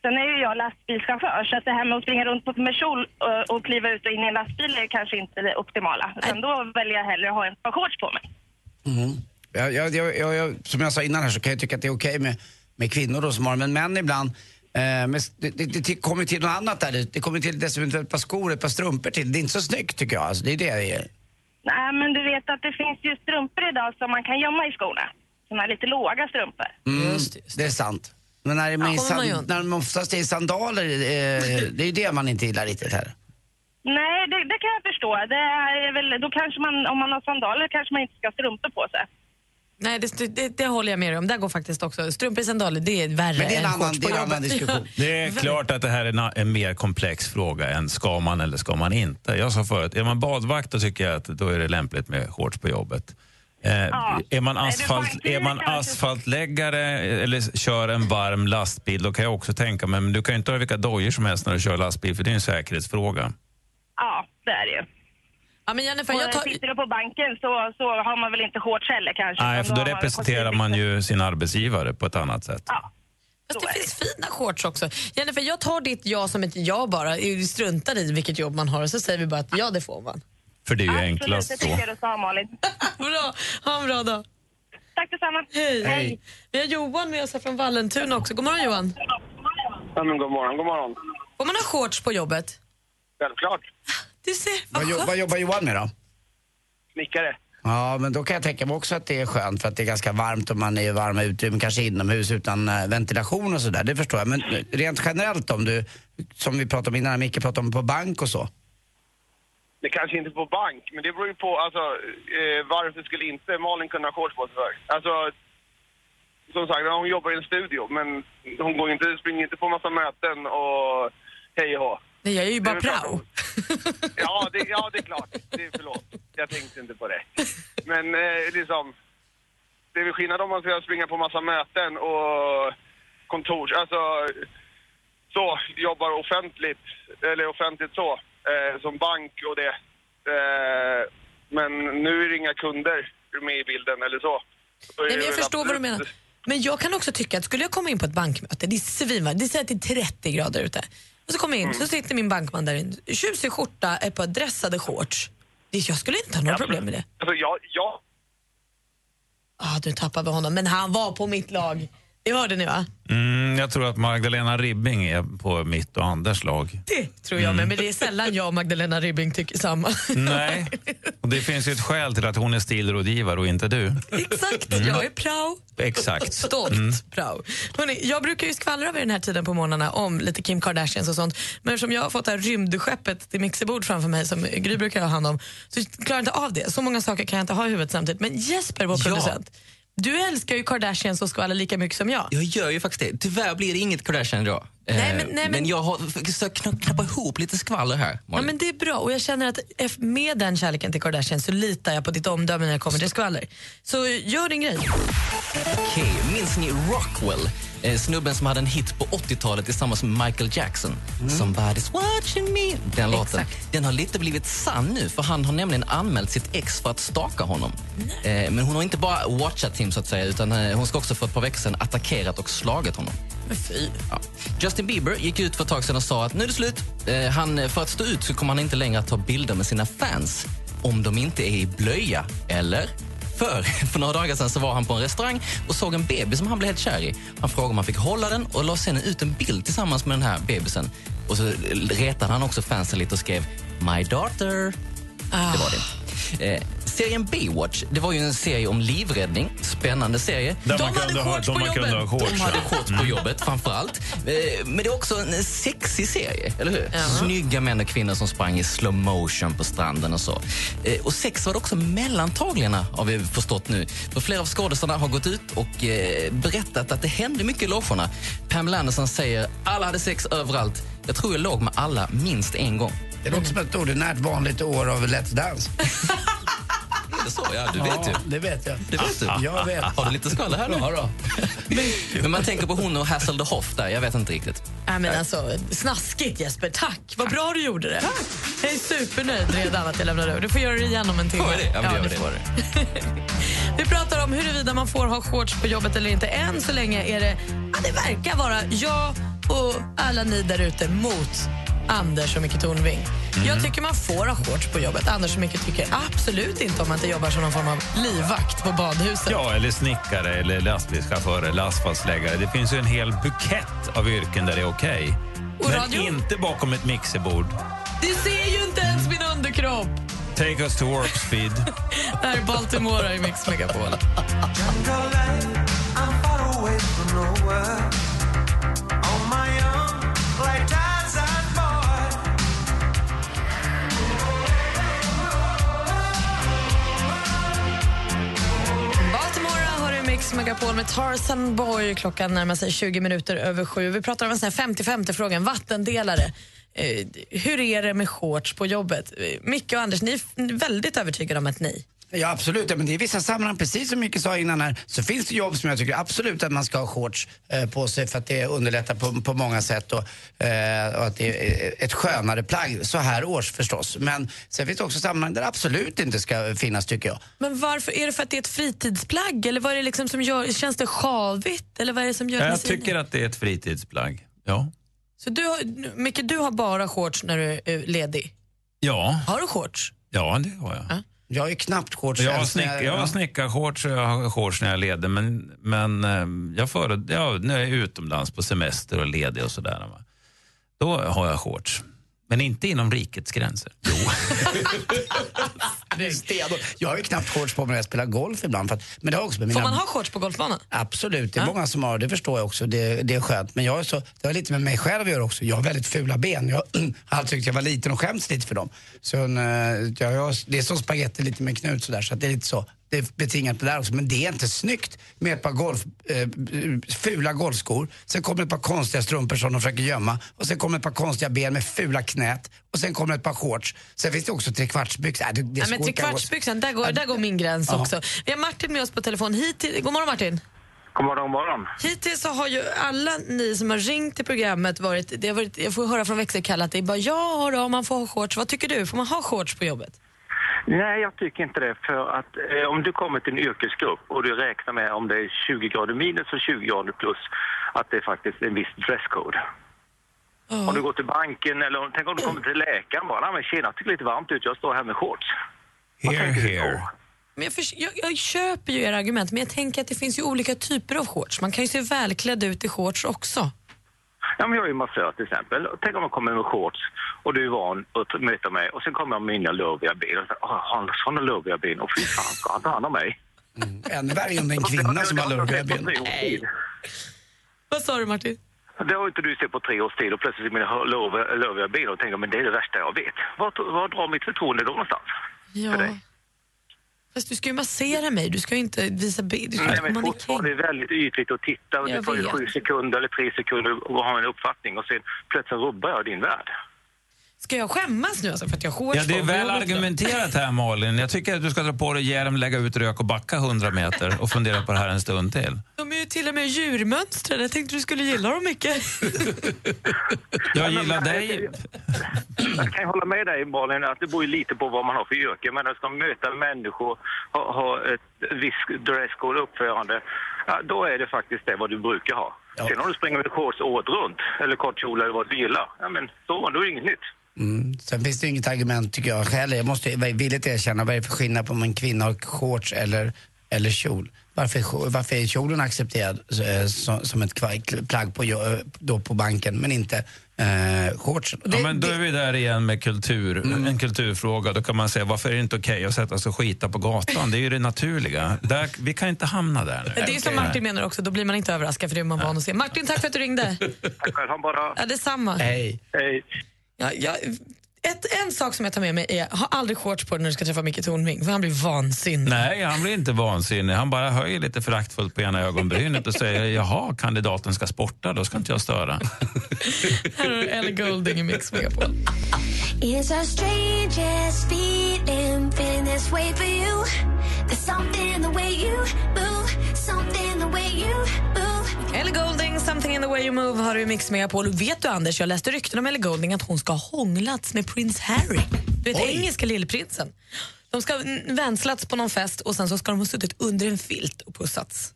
Sen är ju jag lastbilschaufför, så att det här med att springa runt på- med kjol och, och kliva ut och in i en lastbil är kanske inte det optimala. Utan då väljer jag hellre att ha en par shorts på mig. Mhm. Jag, jag, jag, jag, jag, som jag sa innan här så kan jag tycka att det är okej med, med kvinnor då som har men män ibland eh, men det, det, det kommer till något annat där. Det, det kommer till dessutom ett par skor, ett par strumpor till. Det är inte så snyggt tycker jag. Alltså, det är det det är. Nej, men du vet att det finns ju strumpor idag som man kan gömma i skorna. Såna lite låga strumpor. Mm, det är sant. Men när, Ja, man ju san, inte. när de oftast är i sandaler, eh, det är ju det man inte gillar riktigt här. Nej, det, det kan jag förstå. Det är väl, då kanske man, om man har sandaler kanske man inte ska ha strumpor på sig. Nej, det, det, det håller jag med om. Där går faktiskt också. Strumpor i sandaler, det är värre Men det är en än annan- shorts på det är en annan jobbet. diskussion. Det är klart att det här är na- en mer komplex fråga än ska man eller ska man inte. Jag sa förut, är man badvakt då tycker jag att då är det lämpligt med shorts på jobbet. Eh, Är man, asfalt, är man asfaltläggare eller kör en varm lastbil då kan jag också tänka mig, men du kan ju inte ha vilka dojor som helst när du kör lastbil för det är en säkerhetsfråga. Ja, det är det ju. Ja, men Jennifer, jag tar... Sitter du på banken så, så har man väl inte shorts heller kanske. Nej, för då väl representerar man ju sin arbetsgivare på ett annat sätt. Fast det finns fina shorts också. Jennifer, jag tar ditt ja som ett ja bara. Vi struntar i vilket jobb man har och så säger vi bara att ja, det får man. För det är ju Absolut, enklast det så. tycker jag du sa Malin. bra, ha en bra dag. Tack detsamma. Hej. Hej. Vi har Johan med oss här från Vallentuna också. God morgon Johan. Ja, men god morgon, god morgon. Får man ha shorts på jobbet? Självklart. Du ser, Vad, jo- vad jobbar Johan med då? Snickare. Ja, men då kan jag tänka mig också att det är skönt för att det är ganska varmt och man är i varma utrymmen, kanske inomhus utan eh, ventilation och sådär. Det förstår jag. Men rent generellt om du, som vi pratade om innan, Micke pratade om på bank och så. Det kanske inte på bank, men det beror ju på alltså, eh, varför skulle inte Malin kunna ha shorts på sig? Alltså, som sagt, hon jobbar i en studio, men hon går inte, springer inte på massa möten och hej och hå. Nej, jag är ju bara prao. Ja det, ja, det är klart. Det är, förlåt, jag tänkte inte på det. Men eh, liksom, det är väl skillnad om man ska springa på massa möten och kontor, alltså så, jobbar offentligt, eller offentligt så, eh, som bank och det. Eh, men nu är det inga kunder med i bilden eller så. Nej, men jag förstår vad du menar. Men jag kan också tycka att skulle jag komma in på ett bankmöte, det är svinvarmt, det säger att det är 30 grader ute. Och så kommer jag in, så sitter min bankman där inne, tjusig skjorta, ett par dressade shorts. Jag skulle inte ha några problem med det. Alltså jag, jag, Ah, du tappade honom, men han var på mitt lag. Det hörde ni va? Mm, jag tror att Magdalena Ribbing är på mitt och Anders lag. Det tror jag med, men det är sällan jag och Magdalena Ribbing tycker samma. Nej, och det finns ju ett skäl till att hon är stilrådgivare och inte du. Exakt, jag är prao. Exakt. Stolt Mm. prao. Hörrni, jag brukar ju skvallra över den här tiden på morgnarna om lite Kim Kardashians och sånt. Men som jag har fått det här rymdskeppet till mixerbord framför mig som Gry brukar ha hand om så klarar jag inte av det. Så många saker kan jag inte ha i huvudet samtidigt. Men Jesper, vår Ja. producent, du älskar ju Kardashians och skvaller lika mycket som jag. Jag gör ju faktiskt det. Tyvärr blir det inget Kardashian idag. Nej, Eh, men- nej, men- jag har försökt kna- knappa ihop lite skvaller här. Ja, men det är bra och jag känner att med den kärleken till Kardashian så litar jag på ditt omdöme när det kommer till skvaller. Så gör din grej. Okej, minns ni Rockwell? Eh, snubben som hade en hit på 80-talet tillsammans med Michael Jackson. Somebody's watching me. Den låten. Den har lite blivit sann nu för han har nämligen anmält sitt ex för att staka honom. Eh, men hon har inte bara watchat him så att säga utan eh, hon ska också för ett par veckor sedan attackerat och slagit honom. Ja. Justin Bieber gick ut för ett tag sedan och sa att nu är det slut. Eh, han, för att stå ut så kommer han inte längre att ta bilder med sina fans om de inte är i blöja, eller? För, för några dagar sedan så var han på en restaurang och såg en bebis som han blev helt kär i. Han frågade om han fick hålla den och la sen ut en bild tillsammans med den här bebisen. Och så retade han också fansen lite och skrev My daughter. Det var det. Eh, serien Baywatch, det var ju en serie om livräddning. Spännande serie. Där man kunde ha- där man kunde ha shorts, De hade shorts på jobbet framför allt. Eh, Men det är också en sexig serie, eller hur? Ja. Snygga män och kvinnor som sprang i slow motion på stranden och så. Eh, Och sex var det också mellan taglingarna, har vi förstått nu. För flera av skådespelarna har gått ut och eh, berättat att det hände mycket i logerna. Pamela Anderson säger alla hade sex överallt. Jag tror jag låg med alla minst en gång. Det låter som ett ordinärt vanligt år av Let's Dance. Är det så? Ja, du vet ju. det vet jag. Det vet du. Jag vet. Har du lite skvaller här nu? Ja, då. Men man tänker på hon och Hassel de Hoff där, jag vet inte riktigt. Nej, men alltså, snaskigt Jesper, tack. Vad bra du gjorde det. Jag är supernöjd redan att jag lämnade över. Du får göra det igen om en timme. Får det? Ja, men det gör det. får du. Vi pratar om huruvida man får ha shorts på jobbet eller inte. Än så länge är det, ja, det verkar vara jag och alla ni där ute mot Anders och Micke Tornving. Jag tycker man får ha shorts på jobbet. Anders och Micke tycker absolut inte om man inte jobbar som någon form av livvakt på badhuset. Ja, eller snickare, eller lastbilschaufför eller asfaltsläggare. Det finns ju en hel bukett av yrken där det är okej. Och Men radio? inte bakom ett mixerbord. Du ser ju inte ens min underkropp! Take us to warp speed. Det här är Baltimore i Mix Megapol. Mix Megapol med Tarzan Boy. Klockan närmar sig 20 minuter över sju. Vi pratar om en 50-50-fråga, vattendelare. Eh, hur är det med shorts på jobbet? Eh, Micke och Anders, ni är väldigt övertygade om ett nej. Ja absolut, ja, men det är vissa sammanhang, precis som Micke sa innan här, så finns det jobb som jag tycker absolut att man ska ha shorts eh, på sig för att det underlättar på, på många sätt och, eh, och att det är ett skönare plagg så här års förstås. Men sen finns det också sammanhang där det absolut inte ska finnas tycker jag. Men varför? Är det för att det är ett fritidsplagg? Eller vad är det liksom som gör, känns det sjavigt? Eller vad är det som gör Jag säger tycker att det är ett fritidsplagg. Ja. Så du har, Micke, du har bara shorts när du är ledig? Ja. Har du shorts? Ja, det har jag. Jag ju knappt shorts Jag har, snick, jag har snickarshorts och jag har shorts när jag leder men, men eh, jag före, ja, när jag är utomlands på semester och ledig och sådär. Då har jag shorts. Men inte inom rikets gränser. Jo. Stenhårt. Jag har ju knappt shorts på mig när jag spelar golf ibland. För att, men det har också med mina... Får man ha shorts på golfbanan? Absolut, det är många som har det förstår jag också. Det, det är skönt. Men jag är så, det har lite med mig själv att göra också. Jag har väldigt fula ben. Jag har alltid tyckt jag var liten och skämts lite för dem. Så en, eh, jag, jag, det är som spagetti lite med knut sådär. Så att det är lite så. Det är betingat det där också. Men det är inte snyggt med ett par golf, eh, fula golfskor. Sen kommer ett par konstiga strumpor som de försöker gömma. Och sen kommer ett par konstiga ben med fula knät. Och sen kommer ett par shorts. Sen finns det också trekvartsbyxor. Äh, det, det Ja, går men trekvartsbyxan, där går, där går min gräns Ja. också. Vi har Martin med oss på telefon. Hittills, god morgon Martin. God morgon, god morgon. Hittills så har ju alla ni som har ringt till programmet varit, det har varit jag får höra från växelkalle att det är bara ja då, man får ha shorts. Vad tycker du? Får man ha shorts på jobbet? Nej, jag tycker inte det. För att eh, om du kommer till en yrkesgrupp och du räknar med om det är 20 grader minus och 20 grader plus, att det är faktiskt en viss dresscode. Om du går till banken eller om- tänk om du kommer till läkaren bara, nej men tjena, tycker det är lite varmt ut, jag står här med shorts. Here, here. Men jag, förs- jag, jag köper ju era argument, men jag tänker att det finns ju olika typer av shorts. Man kan ju se välklädd ut i shorts också. Ja, men jag är ju massör till exempel. Och Tänk om jag kommer med shorts och du är van att möta mig och sen kommer jag med mina lurviga ben och säger, "Åh, har han sådana lurviga ben? Och fy fan, ska han ta hand om mig? Ännu värre om det är en kvinna som har lurviga ben. Vad sa du Martin? Det har inte du sett på tre års tid och plötsligt är mina lurviga ben och tänker men det är det värsta jag vet. Var, var drar mitt förtroende då någonstans? Ja. Fast du ska ju massera mig, du ska ju inte visa bild. Nej, men fortfarande är det väldigt ytligt att titta. och Jag Det tar ju sju sekunder eller tre sekunder att ha en uppfattning och sen plötsligt rubbar jag din värld. Ska jag skämmas nu alltså för att jag har shorts Ja, det är på? väl För jag vet inte. argumenterat här Malin. Jag tycker att du ska dra på dig hjälm, lägga ut rök och backa 100 meter och fundera på det här en stund till. De är ju till och med djurmönstrade. Jag tänkte du skulle gilla dem mycket. Jag gillar dig. Jag kan ju hålla med dig Malin att det beror ju lite på vad man har för yrke. Men ska man möta människor, ha, ha ett visst dresscode uppförande, ja, då är det faktiskt det vad du brukar ha. Sen om du springer med shorts året runt, eller kort kjol eller vad du gillar, ja men så, då är det inget nytt. Mm. Sen finns det inget argument tycker jag heller. Jag måste villigt erkänna, vad är det för skillnad på om en kvinna har shorts eller, eller kjol? Varför varför är kjolen accepterad eh, som, som ett plagg på, jo- då på banken men inte eh, shortsen? Ja, men då är vi där igen med kultur, en kulturfråga. Då kan man säga varför är det inte okej att sätta sig och skita på gatan? Det är ju det naturliga. Där, vi kan inte hamna där nu. Det är ju som Martin menar också, då blir man inte överraskad för det är man van att se. Martin, tack för att du ringde. Tack själv, ha en bra dag. Ja, detsamma. Hej. Hej. Ja, ja, ett, en sak som jag tar med mig är, ha aldrig shorts på dig när du ska träffa Micke Tornving, för han blir vansinnig. Nej, han blir inte vansinnig. Han bara höjer lite föraktfullt på ena ögonbrynet och säger jaha, kandidaten ska sporta, då ska inte jag störa. Här har du Ellie Goulding i Mix Megapol. It's the strangest feeling, feeling this way for Something in the way you move har du Mix Megapol. Vet du Anders, jag läste rykten om Ellie Goulding att hon ska ha hånglats med prins Harry. Du vet, engelska lillprinsen. De ska ha vänslats på någon fest och sen så ska de ha suttit under en filt och pussats.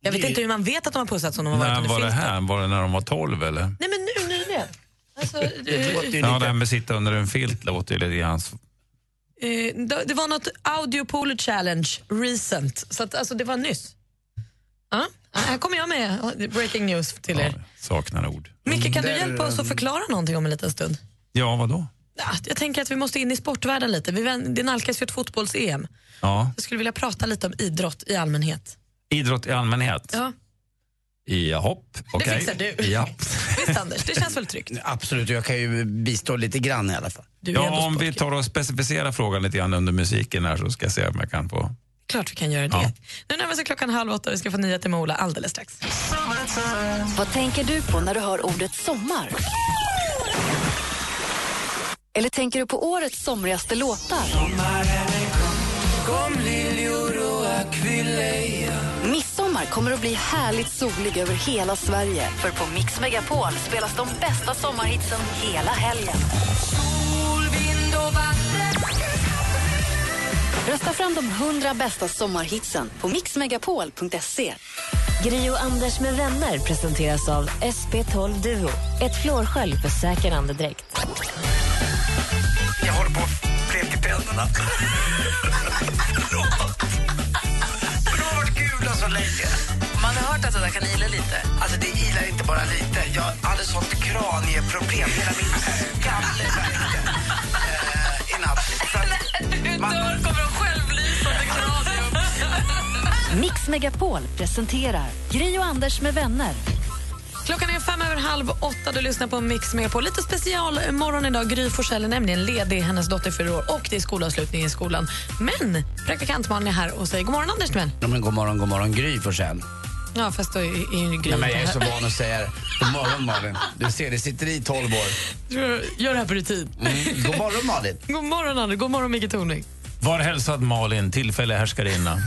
Jag vet Det- inte hur man vet att de har pussats om de har varit När under var det filten. här? Var det när de var 12 eller? Nej men nu, nu. Alltså, du, Ja, det här med att sitta under en filt låter ju lite grann... s- Eh, det, det var något audio pool challenge recent, så att, alltså, det var nyss. Ja, här kommer jag med breaking news till er. Saknar ord. Micke, kan du Där, hjälpa oss att förklara någonting om en liten stund? Ja, vadå? Ja, jag tänker att vi måste in i sportvärlden lite. Vi, det nalkas ju ett fotbolls-EM. Ja. Jag skulle vilja prata lite om idrott i allmänhet. Idrott i allmänhet? Ja. Jaha, okej. fixar du. Ja. Visst Anders, det känns väl tryggt? Absolut, jag kan ju bistå lite grann i alla fall. Ja, om vi tar och specificerar frågan lite grann under musiken här så ska jag se om jag kan få Klart vi kan göra det. Nu närmar sig klockan halv åtta och vi ska få nyheter med Ola alldeles strax. Vad tänker du på när du hör ordet sommar? Eller tänker du på årets somrigaste låtar? Midsommar kommer att bli härligt solig över hela Sverige. För på Mix Megapol spelas de bästa sommarhitsen hela helgen. Rösta fram de 100 bästa sommarhitsen på mixmegapol.se. Gri och Anders med vänner presenteras av SP12 Duo. Ett flårskölj för säker andedräkt. Jag håller på att bleka tänderna. De har varit gula så länge. Man har hört att det där kan ila lite. Alltså det ilar inte bara lite. Jag hade sånt kranieproblem. Hela min skalle att Du dör, kommer en självlysande kranium. Mix Megapol presenterar Gri och Anders med vänner. Klockan är fem över halv åtta. Du lyssnar på Mix med på lite special morgon idag. Gry Forssell är nämligen ledig. Hennes dotter fyller år och det är skolavslutning i skolan. Men praktikant Malin är här och säger god morgon Anders Timell. Ja, men god morgon, god morgon Gry Forssell. Ja, fast då är är ju Gry Nej, men jag är så van att säga god morgon Malin. Du ser, det sitter i 12 år. Gör det här på rutin. Mm. God morgon Malin. God morgon Anders. God morgon Micke Tornving. Var hälsad Malin, tillfällig härskarinna.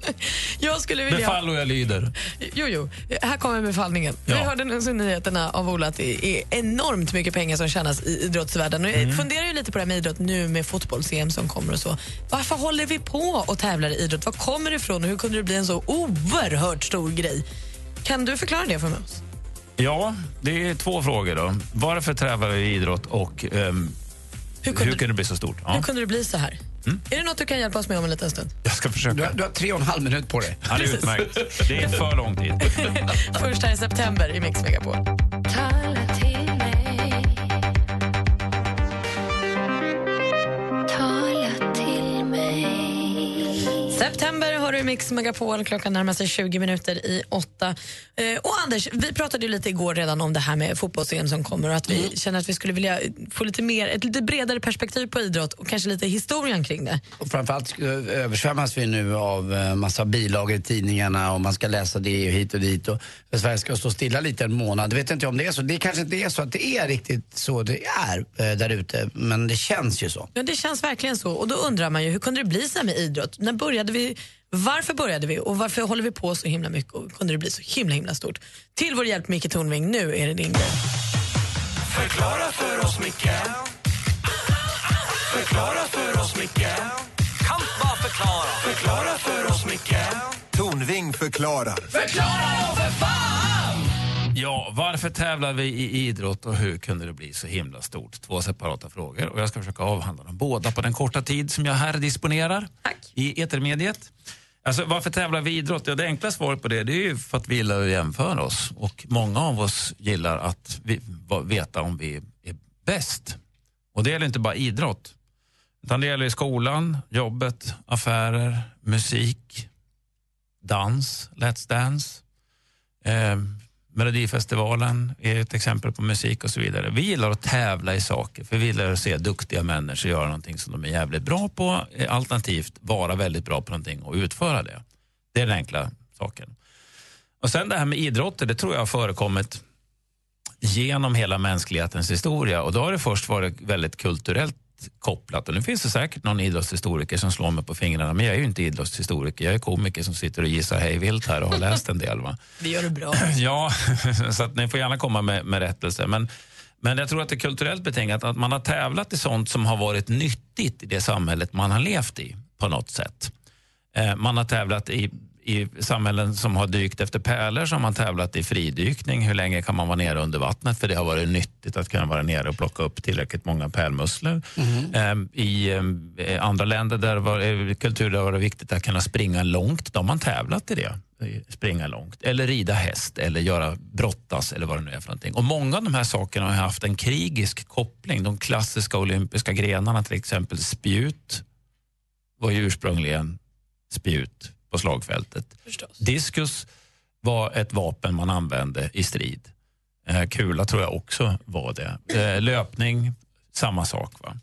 Jag skulle vilja... Befall och jag lyder. Jo, jo. Här kommer befallningen. Vi Ja. hörde nyss i nyheterna av Ola att det är enormt mycket pengar som tjänas i idrottsvärlden. Och jag Mm. funderar ju lite på det här med idrott nu med fotbolls-EM som kommer och så. Varför håller vi på och tävlar i idrott? Var kommer det ifrån och hur kunde det bli en så oerhört stor grej? Kan du förklara det för oss? Ja, det är två frågor då. Varför tävlar vi i idrott och ehm, hur, kunde- kunde det bli så stort? Ja. Hur kunde det bli så här? Mm. Är det något du kan hjälpa oss med om en liten stund? Jag ska försöka. Du har, du har tre och en halv minut på dig. Ja, det är utmärkt. Det är för lång tid. Första i september i Mix Megapol. Mix Megapol. Klockan närmar sig 20 minuter i åtta. Eh, och Anders, vi pratade ju lite igår redan om det här med fotbolls som kommer och att vi Mm. känner att vi skulle vilja få lite mer, ett lite bredare perspektiv på idrott och kanske lite historien kring det. Och framförallt eh, översvämmas vi nu av eh, massa bilagor i tidningarna och man ska läsa det och hit och dit och Sverige ska stå stilla lite en månad. Det vet inte om det är så. Det kanske inte är så att det är riktigt så det är eh, där ute, men det känns ju så. Ja, det känns verkligen så. Och då undrar man ju, hur kunde det bli så här med idrott? När började vi? Varför började vi och varför håller vi på så himla mycket och kunde det bli så himla himla stort? Till vår hjälp Micke Tornving, nu är det din grej. Förklara för oss, Micke Förklara för oss, Micke Kan bara förklara Förklara för oss, Micke Tornving förklarar. Förklara då för fan! Ja, varför tävlar vi i idrott och hur kunde det bli så himla stort? Två separata frågor och jag ska försöka avhandla dem båda på den korta tid som jag här disponerar i etermediet. Alltså, varför tävlar vi i idrott? Ja, det enkla svaret på det, det är ju för att vi gillar att jämföra oss och många av oss gillar att vi, va- veta om vi är bäst. Och det gäller inte bara idrott, utan det gäller i skolan, jobbet, affärer, musik, dans, Let's Dance. Eh, Melodifestivalen är ett exempel på musik och så vidare. Vi gillar att tävla i saker, för vi gillar att se duktiga människor göra någonting som de är jävligt bra på, alternativt vara väldigt bra på någonting och utföra det. Det är den enkla saken. Och sen det här med idrotter, det tror jag har förekommit genom hela mänsklighetens historia och då har det först varit väldigt kulturellt kopplat. Och nu finns det säkert någon idrottshistoriker som slår mig på fingrarna, men jag är ju inte idrottshistoriker. Jag är komiker som sitter och gissar hej vilt här och har läst en del. Va? Det gör du bra. Ja, så att ni får gärna komma med, med rättelse. Men, men jag tror att det är kulturellt betingat att man har tävlat i sånt som har varit nyttigt i det samhället man har levt i på något sätt. Eh, man har tävlat i, i samhällen som har dykt efter pärlor, har man tävlat i fridykning. Hur länge kan man vara nere under vattnet? För det har varit nyttigt att kunna vara nere och plocka upp tillräckligt många pärlmusslor. Eh, I eh, andra länder där var, eh, kulturer där var det viktigt att kunna springa långt, då har man tävlat i det. Springa långt, eller rida häst, eller göra brottas eller vad det nu är för någonting. Och många av de här sakerna har haft en krigisk koppling. De klassiska olympiska grenarna, till exempel spjut, var ju ursprungligen spjut på slagfältet. Diskus var ett vapen man använde i strid. Eh, kula tror jag också var det. Eh, löpning, samma sak. Va?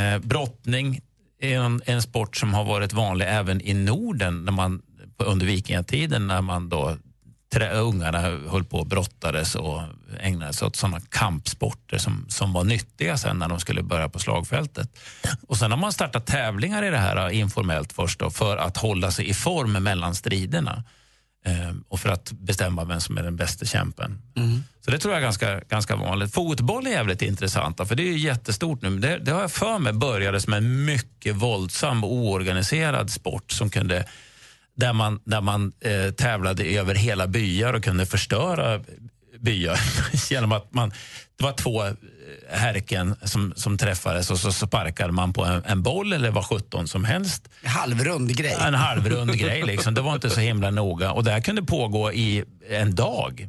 Eh, brottning är en, en sport som har varit vanlig även i Norden när man, under vikingatiden när man då trä, ungarna höll på och brottades och ägnade sig åt sådana kampsporter som, som var nyttiga sen när de skulle börja på slagfältet. Och sen har man startat tävlingar i det här informellt först då, för att hålla sig i form mellan striderna eh, och för att bestämma vem som är den bästa kämpen. Så det tror jag är ganska, ganska vanligt. Fotboll är jävligt intressant, för det är jättestort nu. Det, det har jag för mig började som en mycket våldsam och oorganiserad sport som kunde där man, där man eh, tävlade över hela byar och kunde förstöra byar genom att man, det var två eh, härken som, som träffades och så sparkade man på en, en boll eller vad sjutton som helst. Halvrund grej. En halvrund grej. Liksom. Det var inte så himla noga. Och det här kunde pågå i en dag.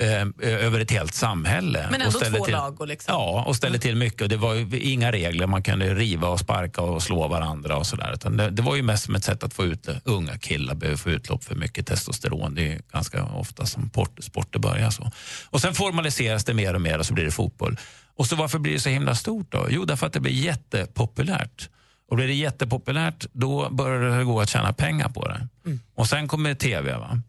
Eh, över ett helt samhälle. Men ändå två till, lag och liksom. Ja, och ställde till mycket. Och det var ju inga regler. Man kunde riva och sparka och slå varandra och sådär. Det, det var ju mest som ett sätt att få ut unga killar behöver få utlopp för mycket testosteron. Det är ganska ofta som port, sporter börjar så. Och sen formaliseras det mer och mer och så blir det fotboll. Och så varför blir det så himla stort då? Jo, därför att det blir jättepopulärt. Och blir det jättepopulärt, då börjar det gå att tjäna pengar på det. Och sen kommer tv. Va?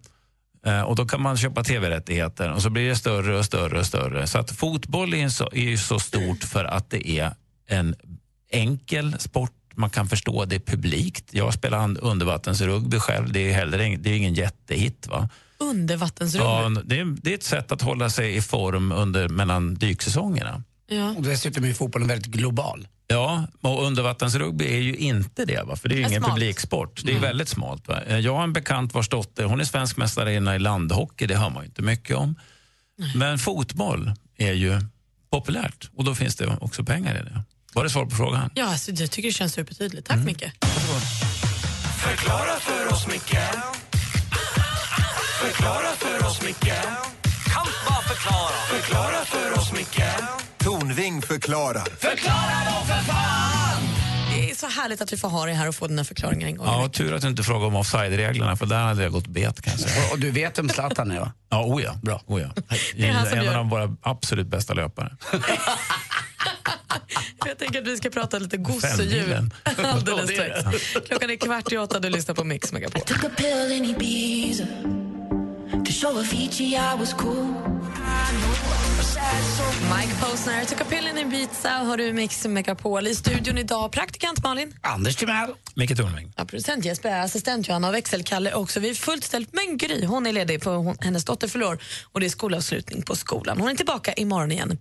Eh, Och då kan man köpa tv-rättigheter och så blir det större och större och större. Så att fotboll är, så, är ju så stort för att det är en enkel sport. Man kan förstå det publikt. Jag spelar un- undervattensrugby själv. Det är, heller ing, det är ingen jättehit. Va? Undervattensrugby. Ja, det, är, det är ett sätt att hålla sig i form under, mellan dyksäsongerna. Ja. Och dessutom är fotbollen väldigt global. Ja, och undervattensrugby är ju inte det, va? för det är ju ingen smalt. publiksport. Det är Mm. väldigt smalt. Va? Jag har en bekant vars dotter hon är svensk mästarinna i landhockey, det hör man ju inte mycket om. Men fotboll är ju populärt och då finns det också pengar i det. Var det svar på frågan? Ja, alltså, jag tycker det känns supertydligt. Tack Micke. Förklara för oss, Micke Förklara för oss, Micke Kan bara förklara Förklara för oss, Micke Tornving förklarar. Förklara då för fan! Det är så härligt att vi får ha dig här och få dina förklaringar en gång. Ja, tur att du inte frågade om offside-reglerna för där hade jag gått bet kan jag säga. Och du vet om Zlatan är va? Ja, oh ja. Bra. Oh ja. Det är han som en gör- av våra absolut bästa löpare. Jag tänker att vi ska prata lite gosedjur alldeles strax. Klockan är kvart i åtta du lyssnar på Mix Megapol. To show Avicii I was cool. Mike Posner, took a pill in Ibiza, har du Mix Megapol. I studion idag, praktikant Malin. Anders Timell. Micke Tornving. Ja, producent Jesper, assistent Johanna och växelkalle också. Vi är fullt ställt, men Gry hon är ledig för hon, hennes dotter förlorar och det är skolavslutning på skolan. Hon är tillbaka imorgon igen.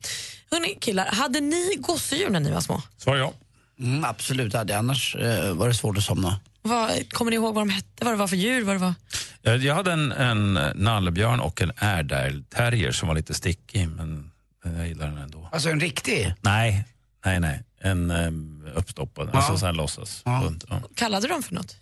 Hörrni killar, hade ni gosedjur när ni var små? Svar ja. Mm, absolut, hade annars eh, var det svårt att somna. Vad, kommer ni ihåg vad de hette, vad det var för djur? Vad det var? Jag, jag hade en, en nallebjörn och en airedale-terrier som var lite stickig, men jag gillar den ändå. Alltså en riktig? Nej, nej, nej. En um, uppstoppad, Ja. alltså sån låtsas. Ja. hund, Ja. Kallade de för något?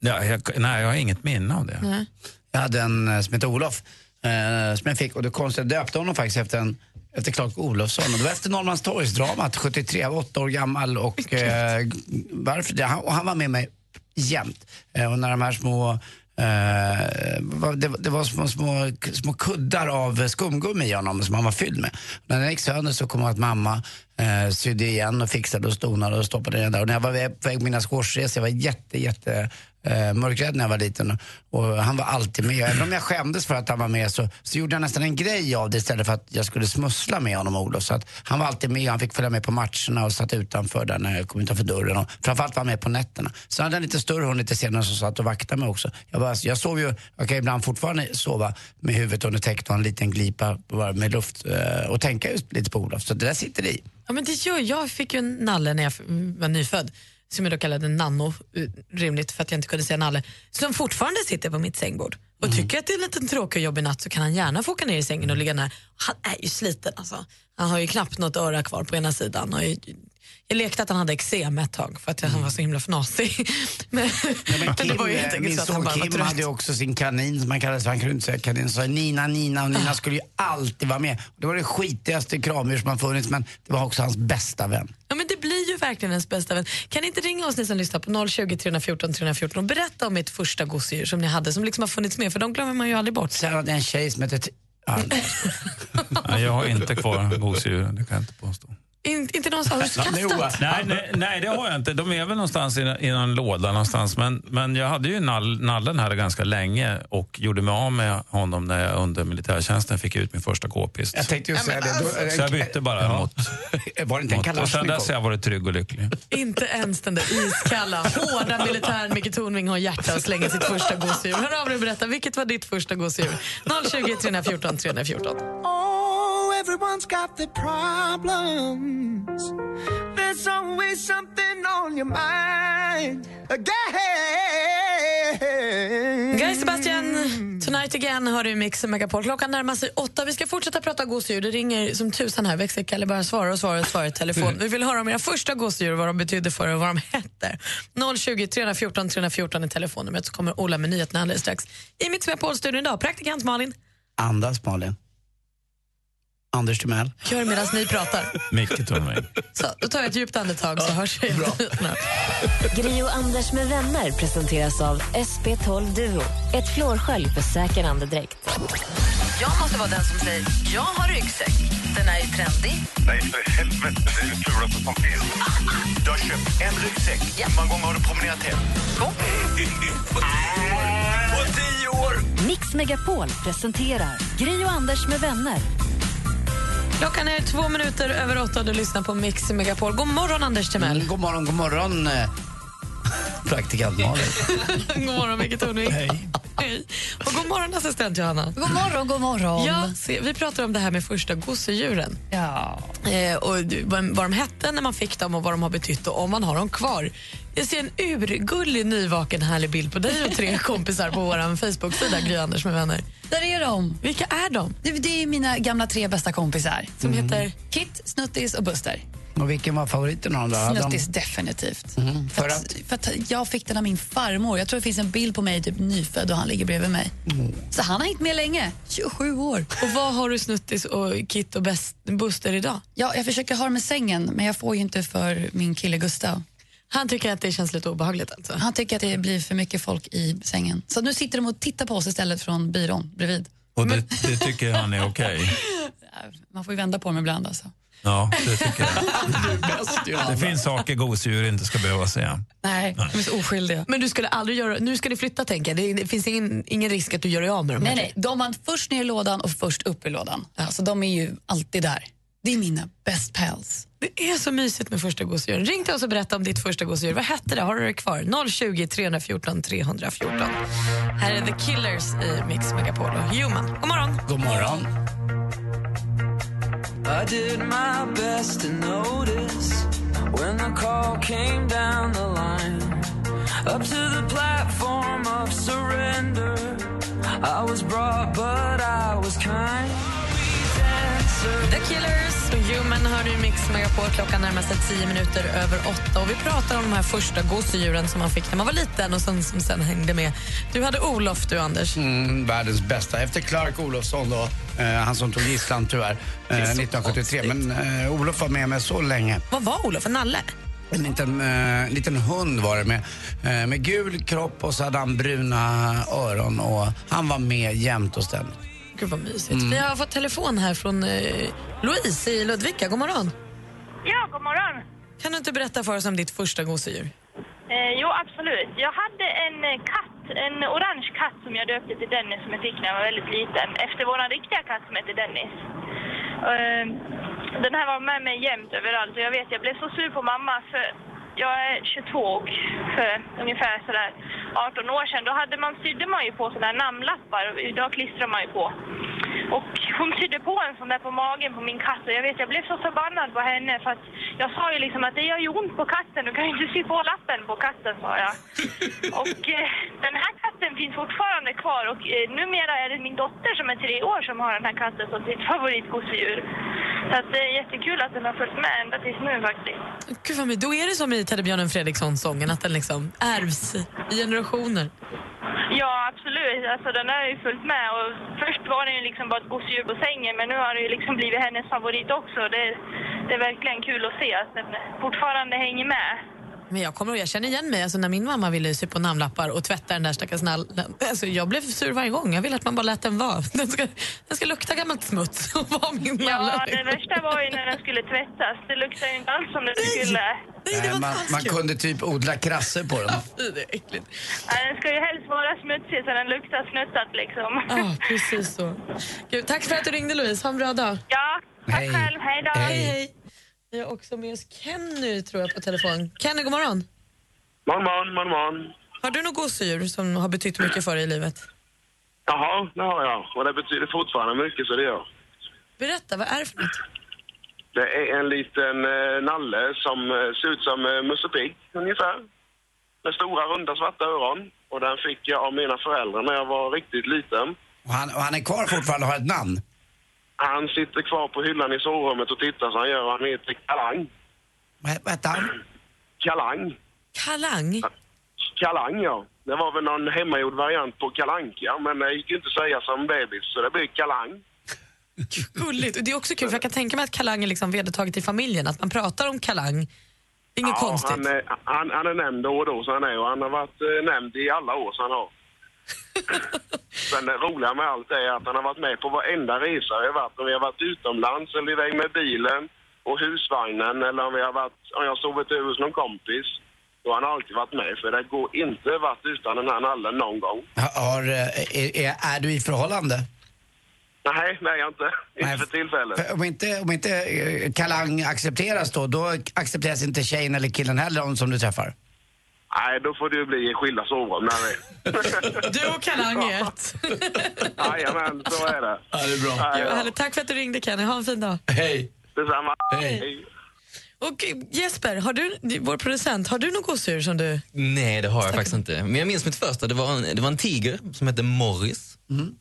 Ja, jag, nej, jag har inget minne av det. Nej. Jag hade en eh, som hette Olof, eh, som jag fick och det konstiga, jag döpte honom faktiskt efter en efter Clark Olofsson. Och det var efter Norrmalmstorgsdramat, 73, jag var åtta år gammal. Och, eh, varför det? Han, och han var med mig jämt. Eh, och när de här små vad- det, det var små, små, små kuddar av skumgummi i honom som han var fylld med. När den gick sönder så kom att mamma eh, sydde igen och fixade och stonade och stoppade den där. Och när jag var på väg på mina squashresor, jag var jätte, jätte eh, mörkrädd när jag var liten. Och han var alltid med. Även om jag skämdes för att han var med så, så gjorde jag nästan en grej av det istället för att jag skulle smussla med honom, Olof. Så att han var alltid med, han fick följa med på matcherna och satt utanför där när jag kom utanför dörren. Och framförallt var han med på nätterna. Så hade jag en lite större hund lite senare som satt och vaktade mig också. Jag, bara, jag sov ju, jag kan ibland fortfarande sova med huvudet under täcket och en liten glipa med luft eh, och tänka just lite på Olof. Så det där sitter i. Ja, men det gör, jag fick ju en nalle när jag var nyfödd, som jag då kallade Nanno, rimligt för att jag inte kunde säga nalle, som fortfarande sitter på mitt sängbord. Och tycker att det är en liten tråkig och jobbig natt så kan han gärna få åka ner i sängen och ligga där. Han är ju sliten alltså. Han har ju knappt något öra kvar på ena sidan. Och jag, jag lekte att han hade eksem ett tag för att han var så himla fnasig. men, men det var ju helt min enkelt så att han son bara var Kim trött. hade ju också sin kanin som han kallade så han kunde inte säga kanin. Så Nina, Nina och Nina skulle ju alltid vara med. Det var det skitigaste kramdjur som har funnits men det var också hans bästa vän. Ja, men det blir ju verkligen ens bästa vän. Kan ni inte ringa oss ni som lyssnar på 020 314 314 och berätta om ert första gosedjur som ni hade som liksom har funnits med för de glömmer man ju aldrig bort. Sen hade jag en tjej som hette... Ja, jag har inte kvar gosedjur, det kan jag inte påstå. In, inte någonstans. Har du kastat? Nej, nej, nej, det har jag inte. De är väl någonstans i, i någon låda någonstans. Men, men jag hade ju nall, nallen här ganska länge och gjorde mig av med honom när jag under militärtjänsten fick ut min första k-pist. Jag tänkte ju säga det. Då- Så jag bytte bara mot... Var det inte en och sen dess har jag varit trygg och lycklig. Inte ens den där iskalla, hårda militären Micke Tornving har hjärta och slänger sitt första gosedjur. Hör av dig och berätta, vilket var ditt första gosedjur? 020 314 314. Everyone's got their problems. There's always something on your mind. Again. Guy Sebastian, Tonight Again har du Mix Megapol. Klockan närmar sig åtta. Vi ska fortsätta prata gosedjur. Det ringer som tusan här. Växelkalle bara svarar och svarar och svarar i telefon. Vi vill höra om era första gosedjur, vad de betydde för er och vad de hette. 020 314 314 i telefonnumret så kommer Ola med nyheterna alldeles strax. I Mix Megapol-studion idag, praktikant Malin. Andas Malin. Anders Timell. Gör medan ni pratar. Micke Tornving. Så, då tar jag ett djupt andetag så hörs vi efter. Gri och Anders med vänner presenteras av SP12 Duo. Ett flårskölj för säker andedräkt. Jag måste vara den som säger jag har ryggsäck. Den är ju trendig. Nej, för helvete. Det är det fulaste som finns. Du har köpt en ryggsäck. Hur många gånger har du promenerat hem? På tio år! Mix Megapol presenterar Gri och Anders med vänner. Klockan är två minuter över åtta och du lyssnar på Mix Megapol. God morgon, Anders Timell. Mm, god morgon, god morgon. Praktikant Malin. god morgon, Micke Tornving. Hej. Hej. Och god morgon, assistent Johanna. God morgon, god morgon. Ja, se, vi pratar om det här med första gosedjuren. Ja. Eh, och vad, vad de hette när man fick dem och vad de har betytt och om man har dem kvar. Jag ser en urgullig, nyvaken, härlig bild på dig och tre kompisar på vår Facebook-sida, Gry Anders med vänner. Där är de. Vilka är de? Det, det är mina gamla tre bästa kompisar. Som Mm. heter? Kit, Snuttis och Buster. Och vilken var favoriten av dem? Snuttis definitivt. Mhm, För, att, för att jag fick den av min farmor. Jag tror det finns en bild på mig typ nyfödd och han ligger bredvid mig. Mm. Så han har hängt med länge, 27 år. Och vad har du Snuttis och Kit och Best, Buster idag? Ja, jag försöker ha dem i sängen, men jag får ju inte för min kille Gustav. Han tycker att det känns lite obehagligt alltså? Han tycker att det blir för mycket folk i sängen. Så nu sitter de och tittar på oss istället från byrån bredvid. Och det, det tycker han är okej? Man får ju vända på dem ibland alltså. Ja, det tycker jag. Det finns saker gosedjur inte ska behöva säga. Nej, de är så oskyldiga. Men du skulle aldrig göra, nu ska ni flytta tänker jag. Det, det finns ingen, ingen risk att du gör dig av med dem? Nej, nej, de var först ner i lådan och först upp i lådan. Alltså, de är ju alltid där. Det är mina best pals. Det är så mysigt med första gosedjuren. Ring till oss och berätta om ditt första gosedjur. Vad hette det? Har du det kvar? 020 314 314. Här är The Killers i Mix Megapol och Human. God morgon! God morgon. I did my best to notice when the call came down the line. Up to the platform of surrender. I was brought, but I was kind. The Killers Human hör du Mix Megapol. Klockan närmar sig tio minuter över åtta. Och vi pratar om de här första gosedjuren som man fick när man var liten och som, som sen hängde med. Du hade Olof, du Anders. Mm, världens bästa. Efter Clark Olofsson då, eh, han som tog gisslan tyvärr, eh, 1973. Men eh, Olof var med mig så länge. Vad var Olof? En nalle? En liten, eh, liten hund var det med, eh, med gul kropp och så hade han bruna öron och han var med jämt och ständigt. Gud vad mysigt. Mm. Vi har fått telefon här från eh, Louise i Ludvika. God morgon. Ja, god morgon. Kan du inte berätta för oss om ditt första gosedjur? Eh, jo, absolut. Jag hade en eh, katt, en orange katt som jag döpte till Dennis som jag fick när jag var väldigt liten. Efter vår riktiga katt som heter Dennis. Eh, den här var med mig jämt överallt och jag vet, jag blev så sur på mamma för jag är 22 och för ungefär sådär 18 år sedan, då hade man, sydde man ju på sådana här namnlappar och idag klistrar man ju på. Och hon sydde på en sån där på magen på min katt och jag vet, jag blev så förbannad på henne för att jag sa ju liksom att det gör ju ont på katten, du kan ju inte sy på lappen på katten, sa jag. Och eh, den här katten finns fortfarande kvar och eh, numera är det min dotter som är tre år som har den här katten som sitt favoritgosedjur. Så att det är jättekul att den har följt med ända tills nu faktiskt. Gud vad mysigt. Då är det som i Teddybjörnen Fredriksson-sången, att den liksom ärvs i generationer. Ja, absolut. Alltså, den har ju följt med. Och först var den ju liksom bara ett gosedjur på sängen, men nu har det ju liksom blivit hennes favorit också. Det, det är verkligen kul att se att den fortfarande hänger med. Men jag kommer jag känner igen mig. Alltså, när min mamma ville sy på namnlappar och tvätta den där stackars nallen. Alltså, jag blev sur varje gång. Jag ville att man bara lät den vara. Den ska, den ska lukta gammalt smuts och vara min Ja, det värsta var ju när den skulle tvättas. Det luktade ju inte alls som det skulle. Nej, man, man kunde typ odla krasser på den. det är äckligt. Ja, den ska ju helst vara smutsig så den luktar snuttat liksom. Ja, precis så. Gud, tack för att du ringde Louise. Ha en bra dag. Ja, tack Hej. själv. Hej då. Hej, hej. Vi har också med oss Kenny tror jag på telefon. Kenny, god morgon. Man, man, man, man. Har du något gosedjur som har betytt mycket för dig i livet? Jaha, det har jag. Och det betyder fortfarande mycket, så det gör. Berätta, vad är det för något? Det är en liten eh, nalle som eh, ser ut som eh, Musse Pigg, ungefär. Med stora, runda, svarta öron. Och den fick jag av mina föräldrar när jag var riktigt liten. Och han, och han är kvar fortfarande och har ett namn. Han sitter kvar på hyllan i sovrummet och tittar så han gör. Han heter Kalang. Vad vad hette han? Kalang. Kalang? Kalang, ja. Det var väl någon hemmagjord variant på kalanka, men det gick ju inte att säga som bebis, så det blev Kalang. Gulligt. Det är också kul, för jag kan tänka mig att Kalang är liksom vedertaget i familjen. Att man pratar om Kalang. Inget ja, konstigt. Han är, han, han är nämnd då och då, så han är, och han har varit eh, nämnd i alla år, så han har. Men det roliga med allt är att han har varit med på varenda resa vi har varit. Om vi har varit utomlands eller iväg med bilen och husvagnen eller om vi har varit, om jag har sovit över hos någon kompis. Då har han alltid varit med, för det går inte varit utan den här nallen någon gång. Ha- Har, eh, är, är, är du i förhållande? Nej, nej jag inte. Inte för tillfället. För om inte, om inte eh, Kalang accepteras då, då accepteras inte tjejen eller killen heller om som du träffar? Nej, då får du bli i skilda sovrum när vi... Du och Kalang är ett. Jajamän, så är det. Ja, det är bra. Ja, ja. härligt. Tack för att du ringde Kenny. Ha en fin dag. Hej. Detsamma. Hej. Och Jesper, har du, vår producent, har du något gosedjur som du... Nej, det har jag faktiskt inte. Men jag minns mitt första. Det var en, det var en tiger som hette Morris. Mm.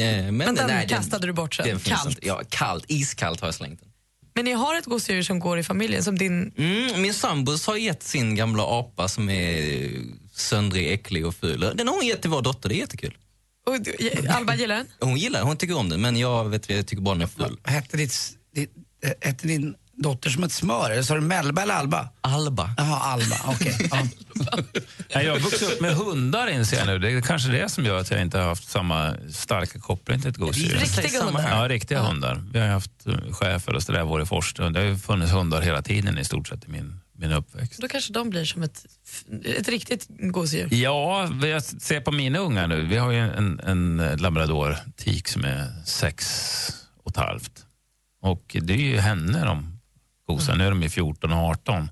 Eh, Men, Men den nej, kastade du bort sen? Den Kallt? Inte. Ja, kallt. Iskallt har jag slängt den. Men ni har ett gosedjur som går i familjen, som din... Mm, min sambos har gett sin gamla apa som är söndrig, äcklig och ful. Den har hon gett till vår dotter, det är jättekul. Och, du- Alba gillar den? Hon gillar hon tycker om den, men jag, vet, jag tycker bara den är ful. Hette, ditt, ditt, hette din dotter som ett smör? Eller sa du Melba eller Alba? Alba. Jaha, Alba, okej. Ja. Nej, Jag har vuxit upp med hundar inser jag nu. Det är kanske det som gör att jag inte har haft samma starka koppling till ett gosedjur. Riktiga hundar? Ja, riktiga hundar. Vi har haft eh, schäfer och strävår Det har ju funnits hundar hela tiden i stort sett i min, min uppväxt. Då kanske de blir som ett, ett riktigt gosedjur. Ja, jag ser på mina ungar nu. Vi har ju en, en labrador, tik, som är sex och ett halvt. Och det är ju henne de gosar. Nu är de ju 14 och 18.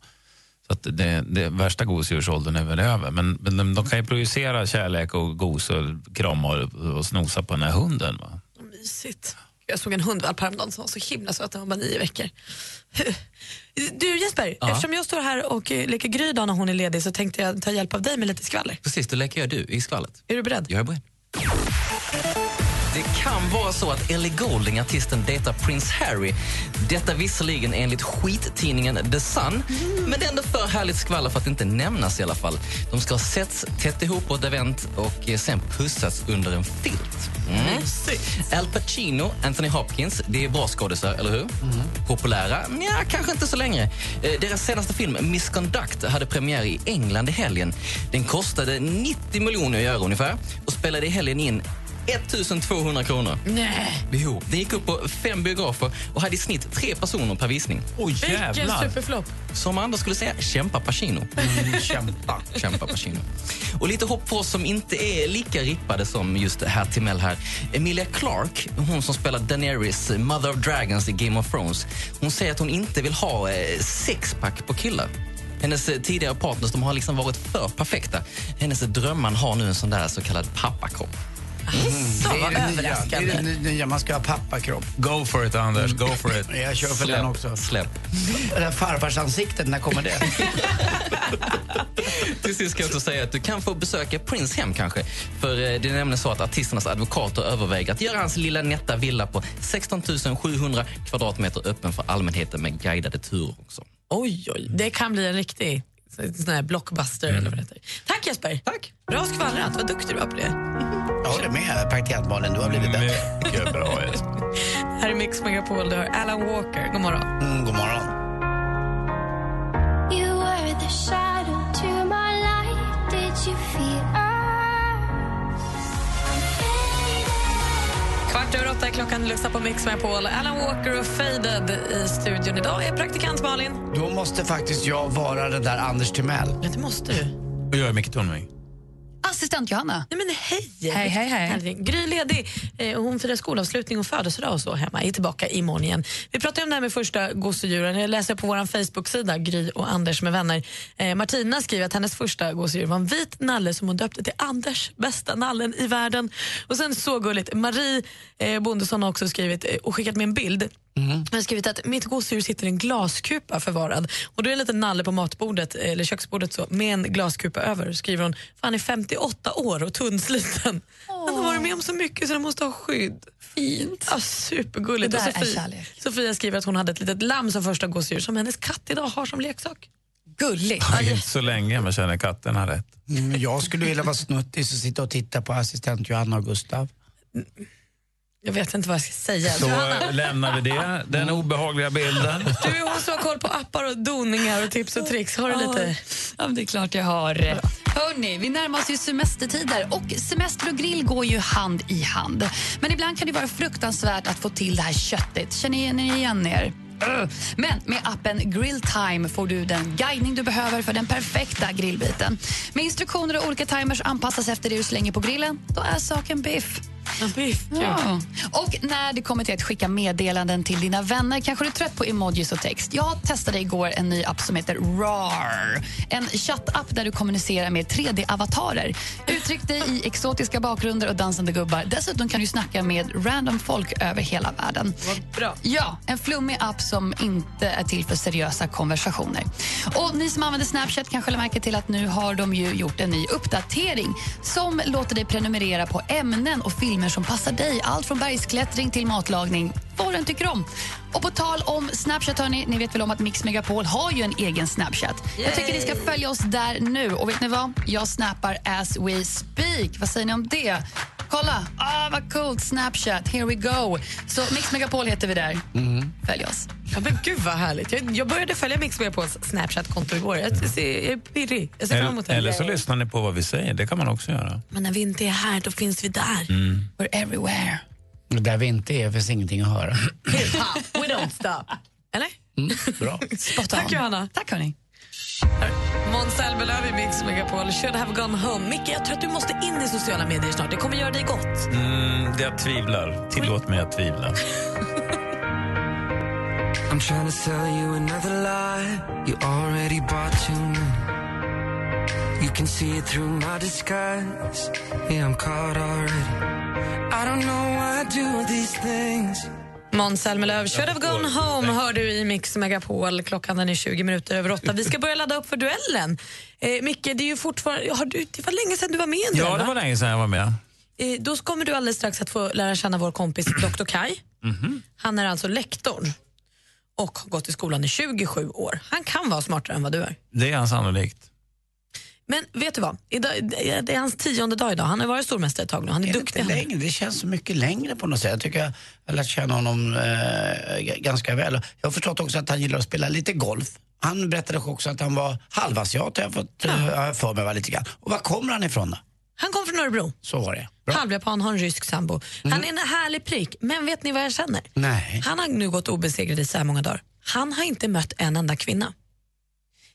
Så det, det värsta gosedjursåldern är väl över. Men, men de, de kan ju projicera kärlek och gos och krama och, och snosa på den här hunden. Va? Mysigt. Jag såg en hundvalp häromdagen som var så himla söt, den var bara nio veckor. Du Jesper, Ja. eftersom jag står här och leker Gry när hon är ledig så tänkte jag ta hjälp av dig med lite skvaller. Precis, då leker jag du i skvallret. Är du beredd? Jag är beredd. Det kan vara så att Ellie Goulding, artisten, dejtar prins Harry. Detta visserligen enligt skittidningen The Sun, men det är ändå för härligt skvaller för att inte nämnas i alla fall. De ska ha setts tätt ihop på ett event och eh, sen pussats under en filt. Mm. Al Pacino, Anthony Hopkins, det är bra skådisar, eller hur? Populära? Ja, kanske inte så länge. Eh, Deras senaste film, Misconduct, hade premiär i England i helgen. Den kostade 90 miljoner göra ungefär och spelade i helgen in 1200 kronor. Nej. Jo, den gick upp på fem biografer och hade i snitt tre personer per visning. Oj, Vilken superflopp. Som andra skulle säga, kämpa Pacino. Mm, kämpa. kämpa Pacino. Och lite hopp för oss som inte är lika rippade som just herr Timell här. Emilia Clarke, hon som spelar Daenerys, Mother of Dragons i Game of Thrones. Hon säger att hon inte vill ha eh, sexpack på killar. Hennes eh, tidigare partners de har liksom varit för perfekta. Hennes drömman har nu en sån där så kallad pappakropp. Så Det är vad det nya. Det är det nya. Man ska ha pappakropp. Go for it Anders, go for it. Jag kör för den också. Släpp. Det där farfarsansiktet, när kommer det? Till sist ska jag också säga att du kan få besöka Prince hem kanske. För eh, det är nämligen så att artisternas advokater överväger att göra hans lilla nätta villa på 16 700 kvadratmeter öppen för allmänheten med guidade turer också. Oj, oj, det kan bli en riktig sån här blockbuster eller vad det heter. Tack Jesper. Tack. Bra skvallrat, vad duktig du var på det. Jag håller med praktikant Malin, du har blivit bättre. Mycket bra Jesper. Här är Mix Megapol, du hör Alan Walker. God morgon. Mm, god morgon. You were the shadow 8 klockan lyssnar på Mix med Paul. Alan Walker och Faded i studion. Idag är praktikant Malin. Då måste faktiskt jag vara den där Anders Timell. Ja, det måste du. Och jag är Micke Tornving. Assistent Johanna. Nej, men hej! Hej, hej, hej. Gry ledig. Eh, hon firar skolavslutning och födelsedag och så hemma. Är tillbaka imorgon igen. Vi pratade om det här med första gosedjuren. Jag läser på vår Facebook-sida, Gry och Anders med vänner. Eh, Martina skriver att hennes första gosedjur var en vit nalle som hon döpte till Anders, bästa nallen i världen. Och sen så gulligt, Marie eh, Bondesson har också skrivit och skickat med en bild. Hon har skrivit att mitt gosedjur sitter i en glaskupa förvarad. Och då är det en liten nalle på matbordet, eller köksbordet så, med en glaskupa över. Skriver hon, för han är 58 år och tunnsliten. Han har varit med om så mycket så han måste ha skydd. Fint. Ja, supergulligt. Det där Och Sofie, är kärlek. Sofia skriver att hon hade ett litet lamm som första gosedjur som hennes katt idag har som leksak. Gulligt. Det är inte så länge man känner katten har rätt. Mm, jag skulle vilja vara snuttis och sitta och titta på assistent Johanna och Gustav. Jag vet inte vad jag ska säga. Så Johanna, eh, lämnar vi det, den obehagliga bilden. du är hon som har koll på appar och doningar och tips och tricks. Har du lite? Ja, det är klart jag har. Hörni, vi närmar oss ju semestertider och semester och grill går ju hand i hand. Men ibland kan det vara fruktansvärt att få till det här köttet. Känner ni igen er? Men med appen Grilltime får du den guidning du behöver för den perfekta grillbiten. Med instruktioner och olika timers anpassas efter det du slänger på grillen, då är saken biff. Ja. Och när det kommer till att skicka meddelanden till dina vänner kanske du är trött på emojis och text. Jag testade igår en ny app som heter RAR. En chattapp där du kommunicerar med 3D-avatarer. Uttryck dig i exotiska bakgrunder och dansande gubbar. Dessutom kan du snacka med random folk över hela världen. Bra. Ja, en flummig app som inte är till för seriösa konversationer. Och Ni som använder Snapchat kanske lägger märke till att nu har de ju gjort en ny uppdatering som låter dig prenumerera på ämnen och filmer som passar dig. Allt från bergsklättring till matlagning. Vad du än tycker om. Och på tal om Snapchat, hörni, ni vet väl om att Mix Megapol har ju en egen Snapchat. Jag tycker ni ska följa oss där nu. Och vet ni vad? Jag snappar as we speak. Vad säger ni om det? Kolla! Ah, vad coolt! Snapchat, here we go. Så Mix Megapol heter vi där. Följ oss. Ja, men gud vad härligt. Jag, jag började följa Mix på Snapchat-konto igår. Jag, ser, jag är pirrig. Jag ser fram emot det. Eller, eller så lyssnar ni på vad vi säger, det kan man också göra. Men när vi inte är här, då finns vi där. Mm. We're everywhere. Där vi inte är finns ingenting att höra. Hip-hop, we don't stop. Eller? Mm, bra. Tack Johanna. Tack hörni. Måns Zelmerlöw i Mix Megapol. Should have gone home. Micke, jag tror att du måste in i sociala medier snart. Det kommer göra dig gott. Mm, det jag tvivlar. Tillåt mig att tvivla. I'm trying to sell you another lie. You already bought too many. You can see it through my disguise. Yeah, I'm caught already. Måns Zelmerlöw, Should have gone home hör du i Mix Megapol. Klockan är 20 minuter över åtta. Vi ska börja ladda upp för duellen. Eh, Micke, det är ju fortfarande... Har du, det var länge sedan du var med i en duell, Ja, det va? var länge sedan jag var med. Eh, då kommer du alldeles strax att få lära känna vår kompis Dr. Kai. Mhm. Han är alltså lektor och har gått i skolan i 27 år. Han kan vara smartare än vad du är. Det är han sannolikt. Men vet du vad? Idag, det är hans tionde dag idag. Han har varit stormästare ett tag nu. Han är, Är det duktig. är. längre? Det känns så mycket längre på något sätt. Jag tycker jag har lärt känna honom eh, ganska väl. Jag har förstått också att han gillar att spela lite golf. Han berättade också att han var halvasiat, har jag fått eh, för mig var lite grann. Och var kommer han ifrån då? Han kom från Örebro. Så var det. Halvjapan, har en rysk sambo. Han är en härlig prick, men vet ni vad jag känner? Nej. Han har nu gått obesegrad i så här många dagar. Han har inte mött en enda kvinna.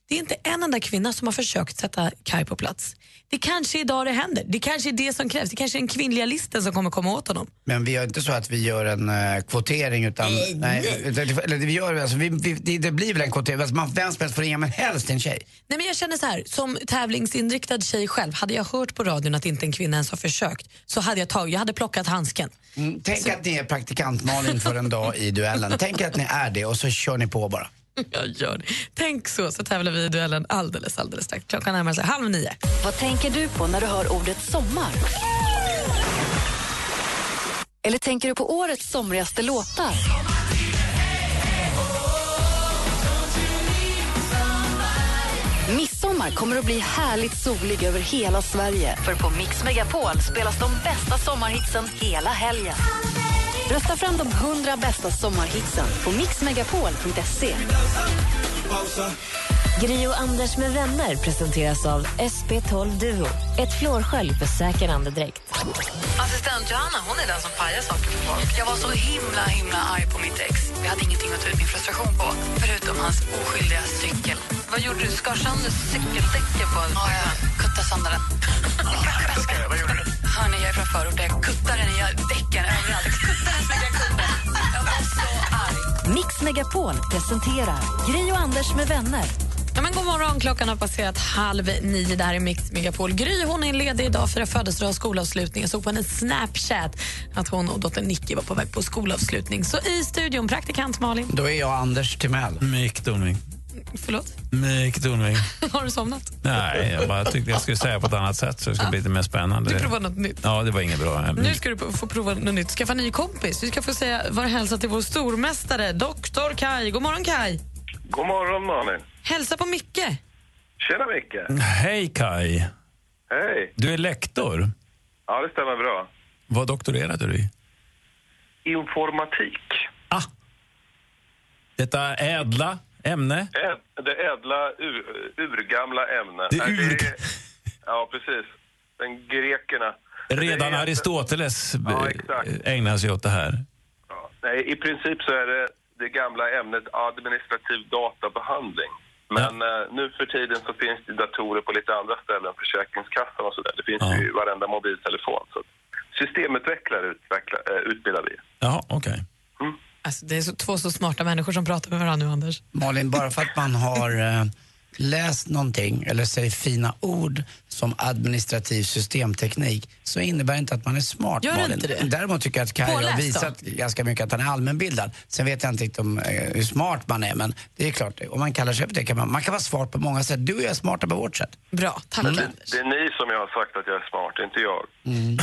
Det är inte en enda kvinna som har försökt sätta Kai på plats. Det kanske är idag det händer. Det kanske är det som krävs. Det kanske är den kvinnliga listen som kommer komma åt honom. Men vi gör inte så att vi gör en eh, kvotering utan... Nej, nej. eller vi gör, alltså, vi, vi, det, det blir väl en kvotering. Alltså, man, vem som helst får ringa men helst en tjej. Nej, men jag känner så här, som tävlingsinriktad tjej själv, hade jag hört på radion att inte en kvinna ens har försökt så hade jag tagit, jag hade plockat handsken. Mm, tänk att ni är praktikant Malin för en dag i duellen. Tänk att ni är det och så kör ni på bara. Jag gör det. Tänk så, så tävlar vi i duellen alldeles, alldeles strax. Klockan närmar sig halv nio. Vad tänker du på när du hör ordet sommar? Eller tänker du på årets somrigaste låtar? Midsommar kommer att bli härligt solig över hela Sverige. För på Mix Megapol spelas de bästa sommarhitsen hela helgen. Rösta fram de 100 bästa sommarhitsen på mixmegapol.se. Gri och Anders med vänner presenteras av SP12 Duo. Ett flårskölj för säker andedräkt. Assistent Johanna hon är den som pajar saker för folk. Jag var så himla himla arg på mitt ex. Vi hade ingenting att ta ut min frustration på, förutom hans oskyldiga cykel. Vad gjorde du? Skar sönder cykeldäcken på Ja, jag kuttade sönder den. Vad gjorde du? Hörni, jag är från förorten. Jag kuttade den i däcken överallt. Mix Megapol presenterar Gri och Anders med vänner. Ja, men god morgon, klockan har passerat halv nio. Det här är Mix Megapol. Gry hon är ledig idag för födelsedag och skolavslutning. Jag såg på hennes Snapchat att hon och dottern Nicky var på väg på skolavslutning. Så i studion, praktikant Malin. Då är jag Anders Timell. Mik Donving. Förlåt? Mik Donving. Har du somnat? Nej, jag bara tyckte jag skulle säga på ett annat sätt så det skulle bli lite mer spännande. Du provar något nytt. Ja, det var inget bra. Nu ska du få prova något nytt. Skaffa ny kompis. Vi ska få säga var hälsa till vår stormästare, Doktor Kai. God morgon, Kai. God morgon, Malin. Hälsa på Micke. Tjena, Micke. Hej Kai. Hej. Du är lektor. Ja, det stämmer bra. Vad doktorerade du i? Informatik. Detta ädla ämne? Ä- Det ädla, ur, urgamla ämne. Det Nej, ur- Ja, precis. Den grekerna. Redan är- Aristoteles Ja, eh, exakt. ägnar sig åt det här. Nej, i princip så är det det gamla ämnet administrativ databehandling. Men eh, nu för tiden så finns det datorer på lite andra ställen, Försäkringskassan och sådär. Det finns ju i varenda mobiltelefon. Så systemutvecklare utveckla, eh, utbildar vi. Jaha, okej. Alltså, det är så, två så smarta människor som pratar med varandra nu, Anders. Malin, bara för att man har eh, läst någonting eller säger fina ord som administrativ systemteknik så innebär det inte att man är smart, Gör Malin. inte det? Däremot tycker jag att Kaj har då? visat ganska mycket att han är allmänbildad. Sen vet jag inte riktigt om, eh, hur smart man är, men det är klart, om man kallar sig för det kan man, man kan vara smart på många sätt. Du och jag är smarta på vårt sätt. Bra, tack. Det, det är ni som jag har sagt att jag är smart, inte jag.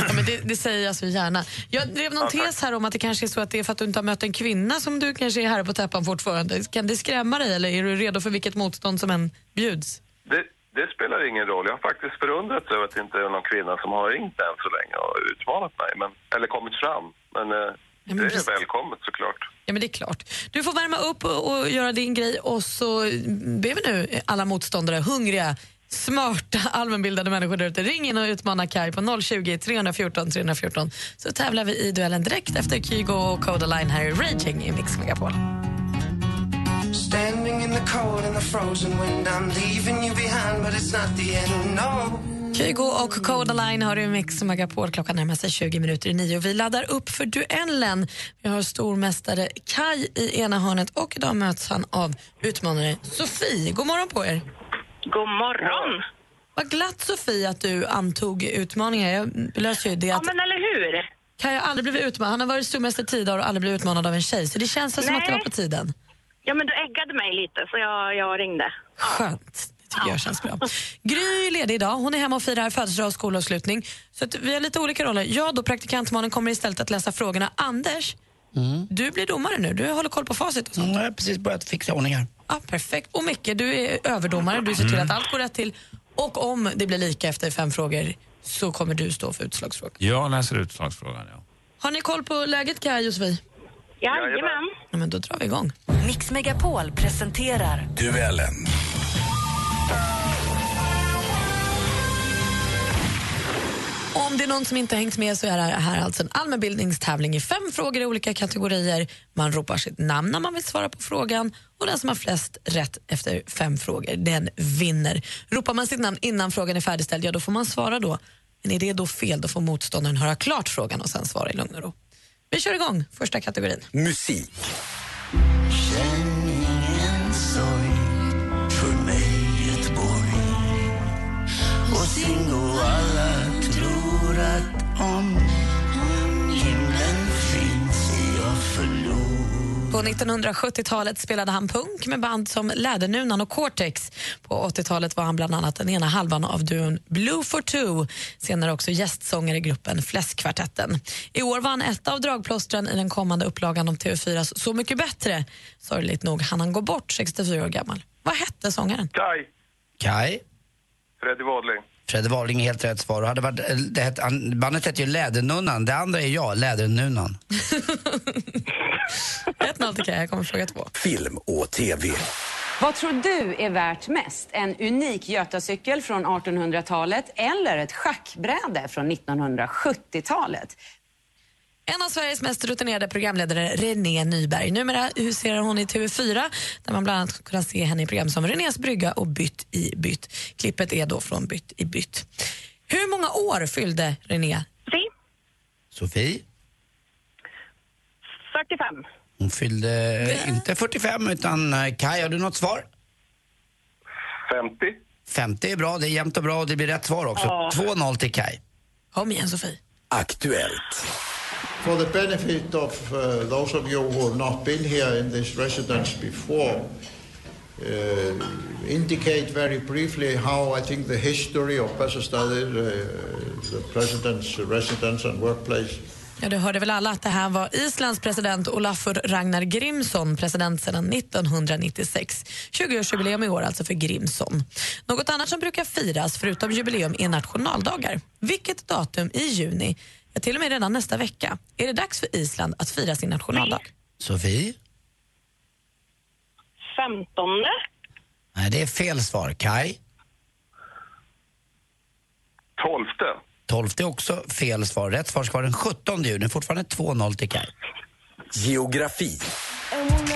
Ja, men det, det säger jag så gärna. Jag drev någon Ja, tes här om att det kanske är så att det är för att du inte har mött en kvinna som du kanske är här på täppan fortfarande. Kan det skrämma dig eller är du redo för vilket motstånd som än bjuds? Det, det spelar ingen roll. Jag har faktiskt förundrats över att det inte är någon kvinna som har ringt än så länge och utmanat mig, men, eller kommit fram. Men, eh, men det är precis. välkommet såklart. Ja, men det är klart. Du får värma upp och, och göra din grej och så ber vi nu alla motståndare, hungriga, smarta, allmänbildade människor där ute, ring in och utmana Kai på 020 314 314 så tävlar vi i duellen direkt efter Kygo och Codaline här i Raging i Mix Megapol. Standing in the cold and the frozen wind, I'm leaving you behind, but it's not the end, no. Kygo och Codaline har du i Mix Megapol. Klockan närmar sig 20 minuter i nio. Vi laddar upp för duellen. Vi har stormästare Kai i ena hörnet och idag möts han av utmanare Sofie. God morgon på er. God morgon. Vad glatt Sofie att du antog utmaningen. Jag löser ju det Ja, att men eller hur? Kai har aldrig blivit utmanad. Han har varit stormästare tio dagar och aldrig blivit utmanad av en tjej. Så det känns som att det var på tiden. Ja, men du äggade mig lite, så jag, jag ringde. Skönt. Det tycker jag känns bra. Gry är ledig idag. Hon är hemma och firar födelsedag och skolavslutning. Så att vi har lite olika roller. Jag då, praktikantmannen, kommer istället att läsa frågorna. Anders, du blir domare nu. Du håller koll på facit och sånt. Mm, jag har precis börjat fixa ordning här. Ja, perfekt. Och Micke, du är överdomare. Du ser till att allt går rätt till. Och om det blir lika efter fem frågor så kommer du stå för utslagsfrågan. Jag läser utslagsfrågan, ja. Har ni koll på läget, Kaj och Sofie? Jajamän. Ja, men då drar vi igång. Mix Megapol presenterar Duellen. Om det är någon som inte har hängt med så är det här alltså en allmänbildningstävling i fem frågor i olika kategorier. Man ropar sitt namn när man vill svara på frågan och den som har flest rätt efter fem frågor, den vinner. Ropar man sitt namn innan frågan är färdigställd, ja då får man svara då. Men är det då fel, då får motståndaren höra klart frågan och sen svara i lugn och ro. Vi kör igång första kategorin. Musik. Känn ingen sorg för mig Göteborg Och singo alla tror att om På 1970-talet spelade han punk med band som Lädernunan och Cortex. På 80-talet var han bland annat den ena halvan av duon Blue for Two. Senare också gästsångare i gruppen Fläskkvartetten. I år var han ett av dragplåstren i den kommande upplagan om TV4s Så mycket bättre. Sorgligt nog hann han gå bort 64 år gammal. Vad hette sångaren? Kai. Kai? Freddy Wadling. Fredde Warling är helt rätt svar. Och hade varit, eh, det han- bandet hette ju Lädernunnan. Det andra är jag, Lädernunan. 1-0 till jag kommer fråga två. Film och TV. Vad tror du är värt mest? En unik Götacykel från 1800-talet eller ett schackbräde från 1970-talet? En av Sveriges mest rutinerade programledare, René Nyberg. Numera huserar hon i TV4 där man bland annat kan se henne i program som Renés brygga och Bytt i bytt. Klippet är då från Bytt i bytt. Hur många år fyllde René? Sofie? 45. Hon fyllde inte 45 utan eh, Kai, har du något svar? 50. 50 är bra, det är jämnt och bra och det blir rätt svar också. Ja. 2-0 till Kai. Kom igen Sofie. Aktuellt. For the benefit of uh, those of you who have not been here in this residence before, uh, indicate very briefly how I think the history of Bessastaðir, uh, the president's residence and workplace, Ja, du hörde väl alla att det här var Islands president Olafur Ragnar Grimsson, president sedan 1996. 20-årsjubileum i år alltså för Grimsson. Något annat som brukar firas förutom jubileum är nationaldagar. Vilket datum i juni, till och med redan nästa vecka, är det dags för Island att fira sin nationaldag? Sofie? 15. Nej, det är fel svar. Kai? 12. 12 är också fel svar. Rätt svar ska vara den 17 juni. Fortfarande 2-0 till Kai. Geografi. And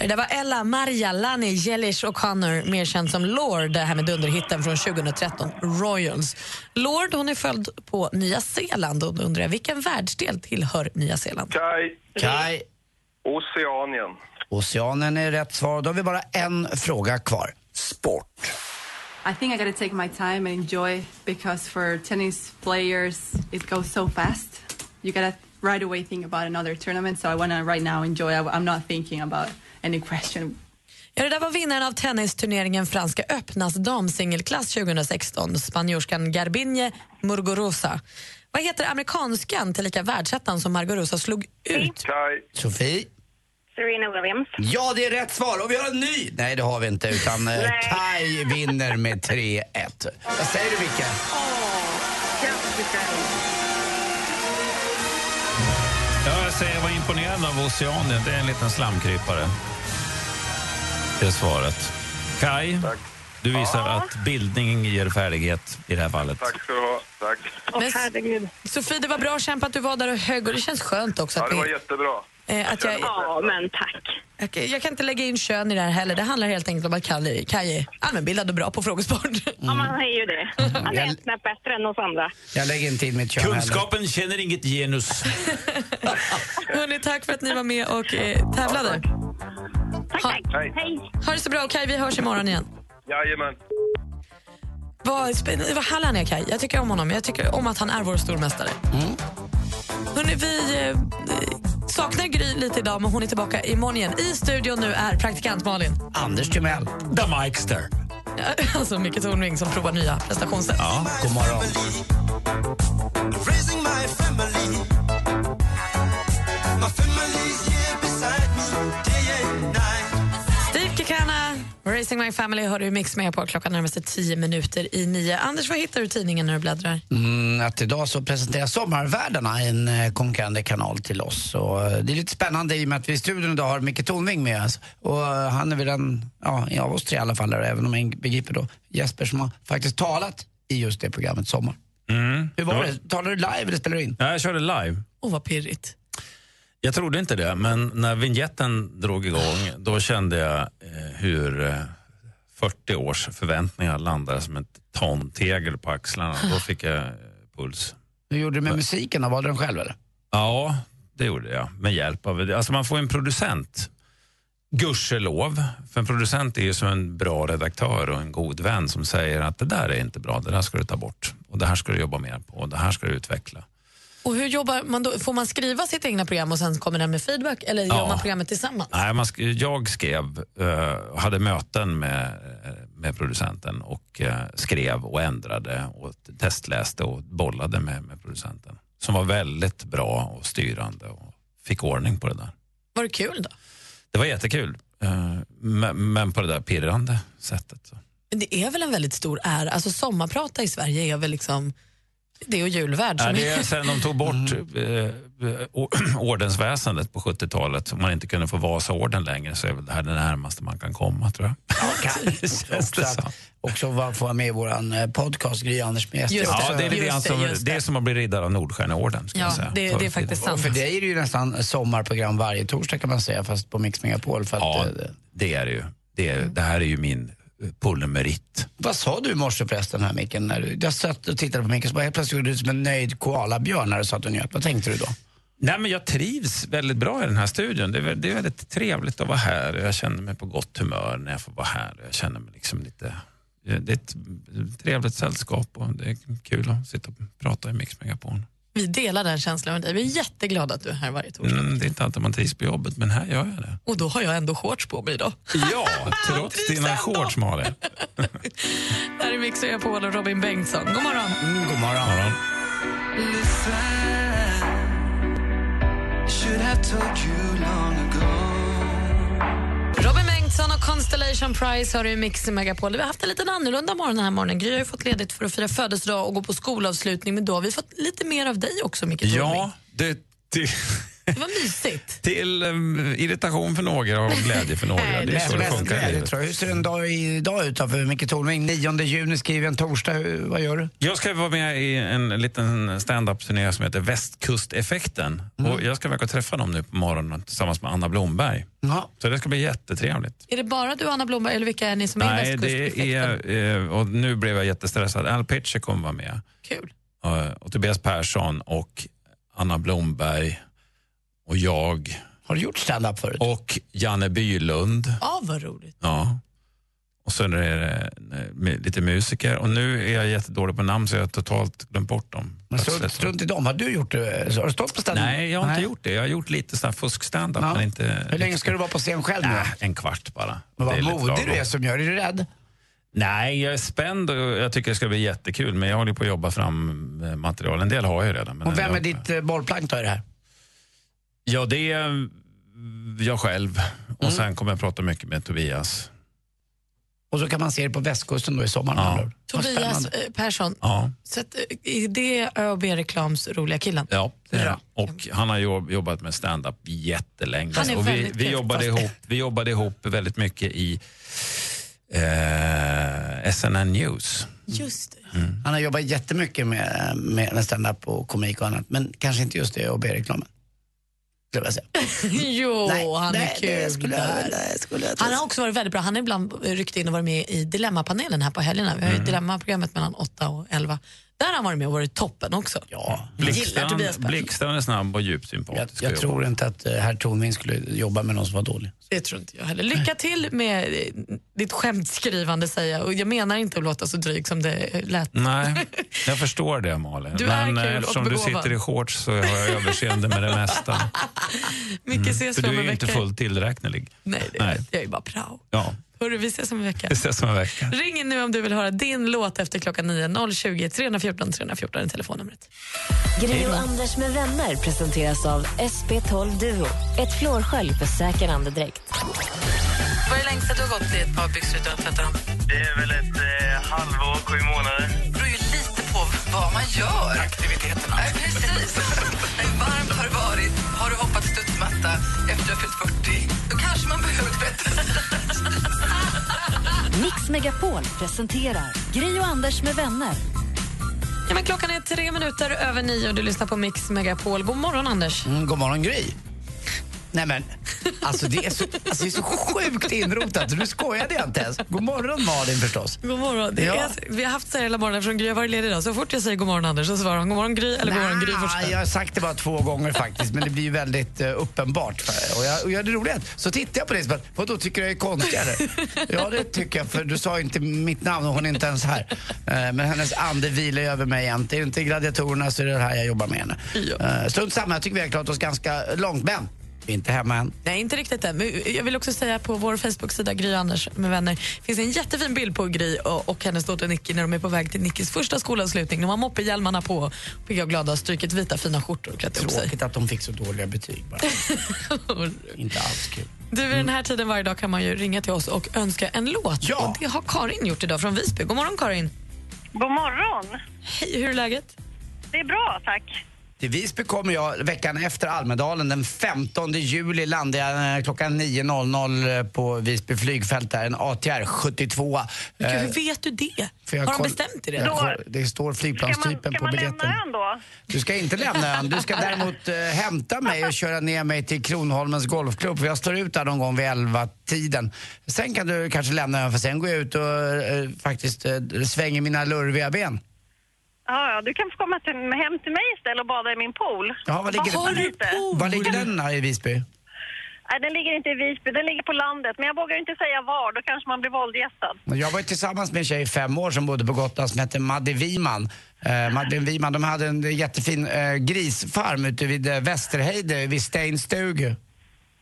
Det där var Ella Maria Lani Jelish O'Connor, mer känd som Lord, det här med dunderhitten från 2013, Royals. Lord hon är född på Nya Zeeland och då undrar jag vilken världsdel tillhör Nya Zeeland? Kai. Kai? Oceanien. Oceanen är rätt svar. Då har vi bara en fråga kvar. Sport. I think I got to take my time and enjoy because for tennis players, it goes so fast. You got to right away think about another tournament. So I want to right now enjoy. I'm not thinking about any question. Ja, det där var vinnaren av tennisturneringen Franska öppnas damsingelklass 2016, spanjorskan Garbiñe Muguruza. Vad heter amerikanskan tillika världsettan som Marguruza slog ut? Sofie? Serena Williams. Ja, det är rätt svar. Och vi har en ny! Nej, det har vi inte. Utan eh. Kai vinner med 3-1. Vad säger du, Micke? Jag säger jag var imponerad av Oceanien. Det är en liten slamkrypare. Det är svaret. Kai, du visar att bildning ger färdighet i det här fallet. Tack ska du ha. Tack. Men, herregud. Sofie, det var bra kämpat att du var där och högg och det känns skönt också Ja, att det var vi, jättebra. Eh, att jag, Ja, men tack. jag, jag kan inte lägga in kön i det här heller. Det handlar helt enkelt om att Kaj Kaj är allmänbildad och bra på frågesport. Ja, man är ju det. Han är ett snäpp bättre än oss andra. Jag lägger inte in mitt kön heller. Kunskapen känner inget genus. Hörrni, tack för att ni var med och eh, tävlade. Ha, Hej. ha det så bra, Kaj. Vi hörs imorgon igen. Jajamän. Vad, vad härlig han är, Kaj. Jag tycker om honom. Jag tycker om att han är vår stormästare. Hörrni, vi eh, saknar Gry lite idag, men hon är tillbaka imorgon igen. I studion nu är praktikant Malin. Anders Timell. The Mikester. Alltså Micke Tornving som provar nya prestationssätt. Ja, god morgon. Steve Kekana, Racing My Family hör du Mix med på klockan närmar sig tio minuter i nio. Anders, vad hittar du i tidningen när du bläddrar? Mm, att idag så presenterar Sommarvärdarna en eh, konkurrerande kanal till oss. Och, eh, det är lite spännande i och med att vi i studion idag har Micke Tornving med oss. Och eh, han är väl den, ja, av oss tre i alla fall, även om jag begriper då Jesper som har faktiskt talat i just det programmet Sommar. Mm. Hur var det? Talar du live eller spelar du in? Ja, jag körde live. Åh, vad pirrigt. Jag trodde inte det, men när vignetten drog igång då kände jag hur eh, 40 års förväntningar landade som ett ton tegel på axlarna. Då fick jag eh, puls. Hur gjorde du med musiken? Valde du den själv eller? Ja, det gjorde jag. Med hjälp av... Alltså man får en producent. Gudskelov. För en producent är ju som en bra redaktör och en god vän som säger att det där är inte bra, det där ska du ta bort. Och det här ska du jobba mer på, och det här ska du utveckla. Och hur jobbar man då? Får man skriva sitt egna program och sen kommer den med feedback? Eller Ja. gör man programmet tillsammans? Nej, man sk- jag skrev, eh, hade möten med, eh, med producenten och eh, skrev och ändrade och testläste och bollade med, med producenten. Som var väldigt bra och styrande och fick ordning på det där. Var det kul då? Det var jättekul, men, men på det där pirrande sättet. Så. Men det är väl en väldigt stor ära? Alltså sommarprata i Sverige är väl liksom... Det och julvärd. Ja, det är sen de tog bort eh, eh, o- ordensväsendet på 70-talet, så man inte kunde få Vasaorden längre, så är väl det här det närmaste man kan komma, tror jag. också, att, också var- få vara med i vår podcast, Gry Anders med gäster. ja, det är lite grann som, det är som att bli riddare av Nordstjärneorden. Ja, säga. det- det är faktiskt sant. Och för dig är det ju nästan sommarprogram varje torsdag kan man säga, fast på Mix Megapol. För att, Ja, eh, det är det ju. Det, är, det här är ju min eh, polymerit. Vad sa du i morse förresten här Micken? Jag satt och tittade på Micken så bara helt plötsligt såg du ut som en nöjd koalabjörn när du satt och njöt. Vad tänkte du då? Nej, men jag trivs väldigt bra i den här studion. Det är, det är väldigt trevligt att vara här. Jag känner mig på gott humör när jag får vara här. Jag känner mig liksom lite... Det är ett trevligt sällskap och det är kul att sitta och prata i Mix Megapol. Vi delar den känslan med dig. Vi är jätteglada att du är här varje torsdag. Mm, det är inte alltid man trivs på jobbet, men här gör jag det. Och då har jag ändå shorts på mig idag. Ja, trots dina shorts, Malin. Där är Mix Megapol och Robin Bengtsson. God morgon. Mm, god morgon. Long ago. Robin Bengtsson och Constellation Prize har du i Mix Megapol. Vi har haft en lite annorlunda morgon den här morgonen. Gry har ju fått ledigt för att fira födelsedag och gå på skolavslutning, men då har vi fått lite mer av dig också, Micke. Ja, det, till, Det var mysigt. till um, irritation för några och glädje för några. det är så det funkar i livet. Hur ser en dag idag ut då för Micke Tornving? 9 juni skriver en torsdag. Vad gör du? Jag ska vara med i en liten stand-up-turné som heter Västkusteffekten. Mm. Och jag ska verka träffa dem nu på morgonen tillsammans med Anna Blomberg. Ja. Så det ska bli jättetrevligt. Är det bara du och Anna Blomberg eller vilka är ni som är Nej, i det Västkusteffekten? är, eh, och nu blev jag jättestressad. Al Pitcher kommer vara med. Kul. Eh, Och Tobias Persson och Anna Blomberg och jag. Har du gjort stand-up förut? Och Janne Bylund. Ja, vad roligt. Ja. Och sen är det eh, lite musiker. Och nu är jag jättedålig på namn så jag har totalt glömt bort dem. Men strunt i dem. Har du gjort det? Har du stått på stand-up? Nej, jag har inte gjort det. Jag har gjort lite sån här fusk-standup. Ja. Men inte Hur länge ska du vara på scen själv nu? Äh, en kvart bara. Men vad modig du är som gör det. Är du rädd? Nej, jag är spänd och jag tycker det ska bli jättekul. Men jag håller på att jobba fram eh, material. En del har jag redan. Och vem jag, är ditt eh, bollplank då i det här? Ja, det är mm, jag själv. Och Mm. sen kommer jag prata mycket med Tobias. Och så kan man se det på västkusten då i sommar. Vad Tobias eh, Persson, Ja. så att, eh, är det ÖoB Reklams roliga killen? Ja, det är Bra. och han har jobb, jobbat med stand-up jättelänge. Han är och vi, vi, jobbade ihop, vi jobbade ihop väldigt mycket i eh, SNN News. Just det. Han har jobbat jättemycket med, med, med stand-up och komik och annat. Men kanske inte just det och B-reklamen. Skulle jag säga. jo, Nej, han nej, är kul. skulle jag- det skulle jag han har också varit väldigt bra. Han har ibland ryckt in och varit med i Dilemmapanelen här på helgerna. Vi har ju Mm. Dilemmaprogrammet mellan 8 och 11. Där har han varit med och varit toppen också. Ja, Jag. Blixtran är snabb och djupt sympatisk. Jag tror inte att eh, herr Tornving skulle jobba med någon som var dålig. Det tror inte jag heller. Lycka till med eh, ditt skämtskrivande säger jag. Och jag menar inte att låta så dryg som det lät. Nej, jag förstår det Malin. Du är Men kul eh, och eftersom du begåvad. sitter i shorts så har jag överseende med det mesta. Mycket ses För du är en ju inte vecka. fullt tillräknelig. Nej, det är, Nej. jag är bara prao. Ja, Hörru, vi ses om en vecka. vi ses om en vecka. Ring in nu om du vill höra din låt efter klockan 9. 020 314 314 är telefonnumret. Gri och Anders med vänner presenteras av SP12 Duo. Ett flårskölj för säker andedräkt. Vad är det längsta du har gått i ett par byxor utan att tvätta dem? Det är väl ett eh, halvår, sju månader. Det beror ju lite på vad man gör. Aktiviteterna. Nej, precis. Hur varmt har det varit? Studsmatta efter fyllt 40? Då kanske man behöver tvätta. Mix Megapol presenterar Gri och Anders med vänner. Ja, men klockan är tre minuter över nio och du lyssnar på Mix Megapol. God morgon, Anders. Mm, god morgon Gry. Nej men, alltså det är så, alltså det är så sjukt inrotat nu skojade jag inte ens. God morgon Malin förstås. God morgon. Det Ja. är, vi har haft så här hela morgonen eftersom Gry har varit ledig idag. Så fort jag säger god morgon, Anders, så svarar han god morgon, Gry eller god morgon, Gry först. Jag har sagt det bara två gånger faktiskt, men det blir ju väldigt eh, uppenbart. Och, jag, och jag, det roliga så tittar jag på dig och bara, vadå tycker du jag är konstigare? ja, det tycker jag, för du sa ju inte mitt namn och hon är inte ens här. Eh, men hennes ande vilar ju över mig jämt. Det är inte gladiatorerna så är det det här jag jobbar med henne. Uh, Strunt samma, jag tycker vi har klarat oss ganska långt, men inte hemma än. Nej, inte riktigt än. Men jag vill också säga på vår Facebook-sida Gry Anders med vänner finns en jättefin bild på Gry och, och hennes dotter Nicky när de är på väg till Nickis första skolavslutning. De har moppehjälmarna på, pigga och glada, strukit vita fina skjortor och klätt upp sig. Tråkigt att de fick så dåliga betyg bara. inte alls kul. Du, vid den här tiden varje dag kan man ju ringa till oss och önska en låt. Ja. Och det har Karin gjort idag från Visby. God morgon Karin. God morgon. Hej, hur är läget? Det är bra, tack. Till Visby kommer jag veckan efter Almedalen. Den 15 juli landar jag eh, klockan 9.00 på Visby flygfält där. En ATR 72. Men Eh, Gud, hur vet du det? för jag Har de bestämt det jag redan? Det står flygplanstypen på biljetten. ön då? Du ska inte lämna ön. Du ska däremot eh, hämta mig och köra ner mig till Kronholmens golfklubb. För jag står ut där någon gång vid 11-tiden. Sen kan du kanske lämna ön för sen går jag ut och eh, faktiskt eh, svänger mina lurviga ben. Ja, ja, du kan få komma till, hem till mig istället och bada i min pool. Ja, var ligger, Bada lite. var ligger den här i Visby? Nej, den ligger inte i Visby, den ligger på landet. Men jag vågar inte säga var, då kanske man blir våldgästad. Jag var ju tillsammans med en tjej i fem år som bodde på Gotland som hette Madde Wiman. Eh, Madeleine Wiman, de hade en jättefin eh, grisfarm ute vid eh, Västerheide, vid Steinstugu.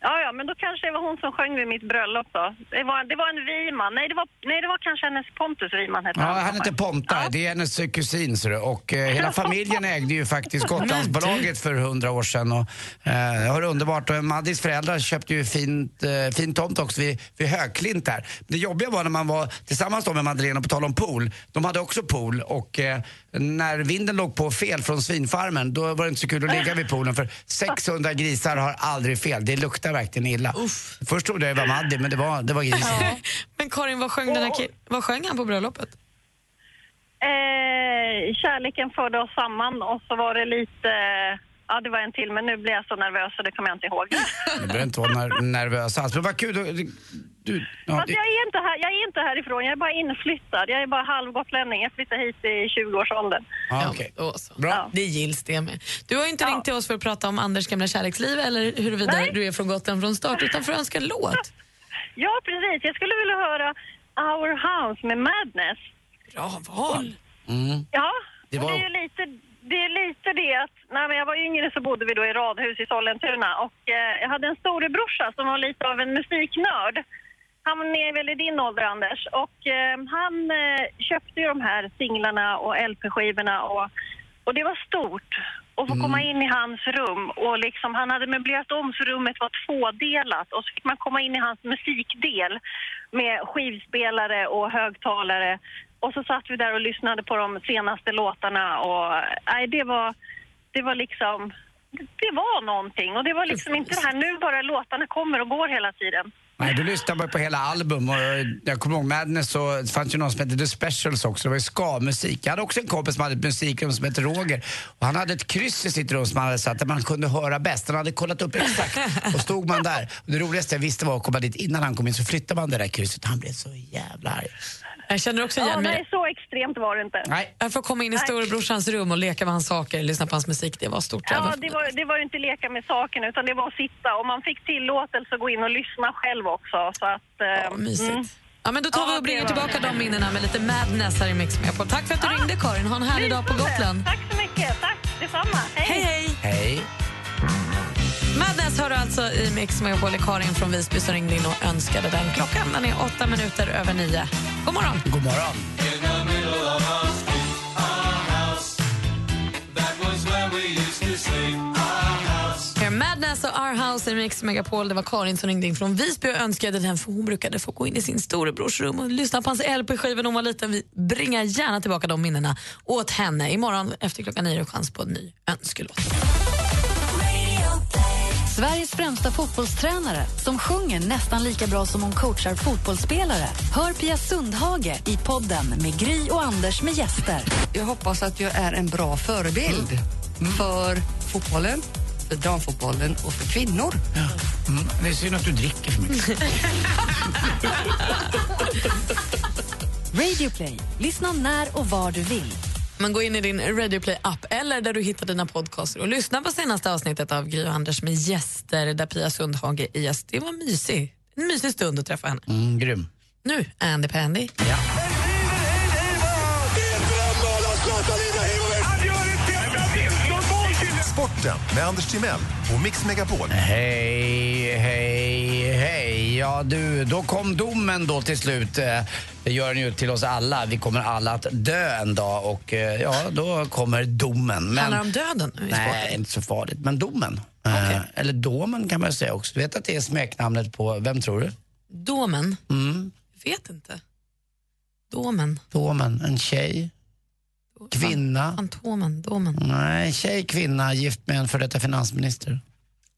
Ja, ja, men då kanske det var hon som sjöng vid mitt bröllop då. Det var, det var en Wiman. Nej, det var, nej, det var kanske hennes Pontus Wiman hette Ja, han. han heter Ponta, det är hennes kusin ser du. Och eh, hela familjen ägde ju faktiskt Gotlandsbolaget för hundra år sedan. Och, eh, det var underbart. Och Maddis föräldrar köpte ju fint, eh, fin tomt också vid, vid Högklint där. Det jobbiga var när man var tillsammans då med Madeleine på tal om pool. De hade också pool och eh, när vinden låg på fel från svinfarmen då var det inte så kul att ligga vid poolen för 600 grisar har aldrig fel. Det luktar verkligen illa. Först trodde jag det var Maddi men det var, det var grisen. Men Karin, vad sjöng, den här ki- vad sjöng han på bröllopet? Eh, kärleken förde oss samman och så var det lite... Ja, det var en till, men nu blir jag så nervös så det kommer jag inte ihåg. Du behöver inte vara ner- nervös alls. Men vad kul. Du, du, ja, Fast det, jag är, inte här, jag är inte härifrån, jag är bara inflyttad. Jag är bara halvgotlänning. Jag flyttade hit i 20-årsåldern. ja, okej. Då så. Bra. Det gills det med. Du har ju inte ringt till oss för att prata om Anders gamla kärleksliv eller huruvida Nej. du är från Gotland från start, utan för att önska en låt. Ja, precis. Jag skulle vilja höra Our House med Madness. Bra val. Mm. Ja, Det var- det är ju lite det, är lite det att när jag var yngre så bodde vi då i radhus i Sollentuna och eh, jag hade en storebrorsa som var lite av en musiknörd. Han är väl i din ålder, Anders. Och eh, han eh, köpte ju de här singlarna och LP-skivorna och, och det var stort. att få komma in i hans rum och liksom, han hade möblerat om så rummet var tvådelat och så fick man komma in i hans musikdel med skivspelare och högtalare. Och så satt vi där och lyssnade på de senaste låtarna och nej, det var, det var liksom, det var någonting. Och det var liksom inte det här nu bara låtarna kommer och går hela tiden. Nej, du lyssnade bara på hela album och jag kommer ihåg Madness så det fanns ju någon som hette The Specials också, det var ju ska-musik. Jag hade också en kompis som hade ett musikrum som hette Roger och han hade ett kryss i sitt rum som han hade satt där man kunde höra bäst. Han hade kollat upp exakt och stod man där. Och det roligaste jag visste var att komma dit innan han kom in så flyttade man det där krysset han blev så jävla arg. Jag känner också Ja, igen mig. nej, så extremt var det inte. Nej. Jag får komma in i storebrorsans rum och leka med hans saker, lyssna på hans musik. Det var stort. Ja, det var, det var ju inte leka med saken utan det var att sitta och man fick tillåtelse att gå in och lyssna själv också. Så att, eh, mysigt. mm. Ja, men då tar vi Ja, och bringar det tillbaka de minnena med lite madness här i Mix på. Tack för att du ringde Karin. Ha en härlig dag på. Gotland. Tack så mycket. Tack detsamma. Hej, hej. Hej. Madness har du alltså i Mix Megapol. Karin från Visby som ringde in och önskade den. Klockan den är åtta minuter över nio. God morgon. God morgon. Madness och Our House i Mix Megapol. Det var Karin som ringde in från Visby och önskade den för hon brukade få gå in i sin storebrors rum och lyssna på hans LP-skivor när hon var liten. Vi bringar gärna tillbaka de minnena åt henne. Imorgon efter klockan nio är chans på en ny önskelåt. Sveriges främsta fotbollstränare som sjunger nästan lika bra som hon coachar fotbollsspelare. Hör Pia Sundhage i podden med Gry och Anders med gäster. Jag hoppas att jag är en bra förebild för fotbollen, för damfotbollen och för kvinnor. Mm. Det är synd att du dricker för mycket. Radioplay. Lyssna när och var du vill. Men gå in i din Radio Play-app eller där du hittar dina podcaster och lyssna på senaste avsnittet av Gry och Anders med gäster där Pia Sundhage är gäst. Det var mysig. en mysig stund att träffa henne. Mm, grym. Nu, Andy Pandy. Sporten med Anders Timell och Mix Megapol. Hej, hej. Ja du, då kom domen då till slut. Eh, Det gör den ju till oss alla. Vi kommer alla att dö en dag och eh, ja, då kommer domen. Men, Handlar det om döden Nej, inte så farligt. Men domen. Eh, Eller domen kan man säga också. Du vet att det är smeknamnet på, vem tror du? Domen? Mm. Vet inte. Domen. Domen, en tjej. Kvinna. Fantomen, domen. Nej, tjej, kvinna, gift med en för detta finansminister.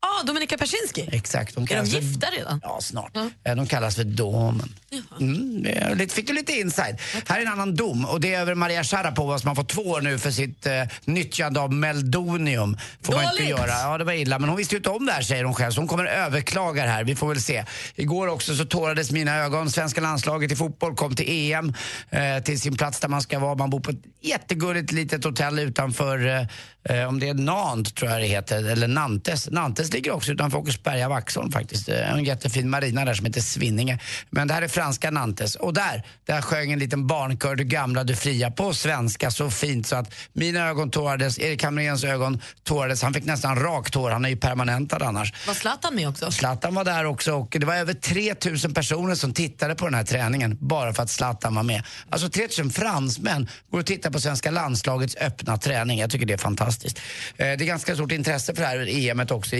Ah, Dominika Persinski. Exakt. De Är de kallas för- gifta redan? Ja, snart. Eh, De kallas för domen. Mm, fick du lite inside. Här är en annan dom och det är över Maria Sharapova som har fått två år nu för sitt eh, nyttjande av meldonium. Får man inte Dåligt. göra. Ja, det var illa. Men hon visste ju inte om det här säger hon själv så hon kommer överklaga det här. Vi får väl se. Igår också så tårades mina ögon. Svenska landslaget i fotboll kom till EM, eh, till sin plats där man ska vara. Man bor på ett jättegulligt litet hotell utanför, eh, eh, om det är Nantes tror jag det heter, eller Nantes. Nantes ligger också utanför Åkersberga, Vaxholm faktiskt. Eh, En jättefin marina där som heter Svinninge. Men det här är franska Nantes. Och där, där sjöng en liten barnkör Du gamla, du fria på svenska så fint så att mina ögon tårades, Erik Hamréns ögon tårades. Han fick nästan rakt hår, han är ju permanentad annars. Var Zlatan med också? Zlatan var där också och det var över 3000 personer som tittade på den här träningen bara för att Zlatan var med. Alltså 3000 fransmän går och tittar på svenska landslagets öppna träning. Jag tycker det är fantastiskt fantastiskt. Eh, det är ganska stort intresse för det här EMet också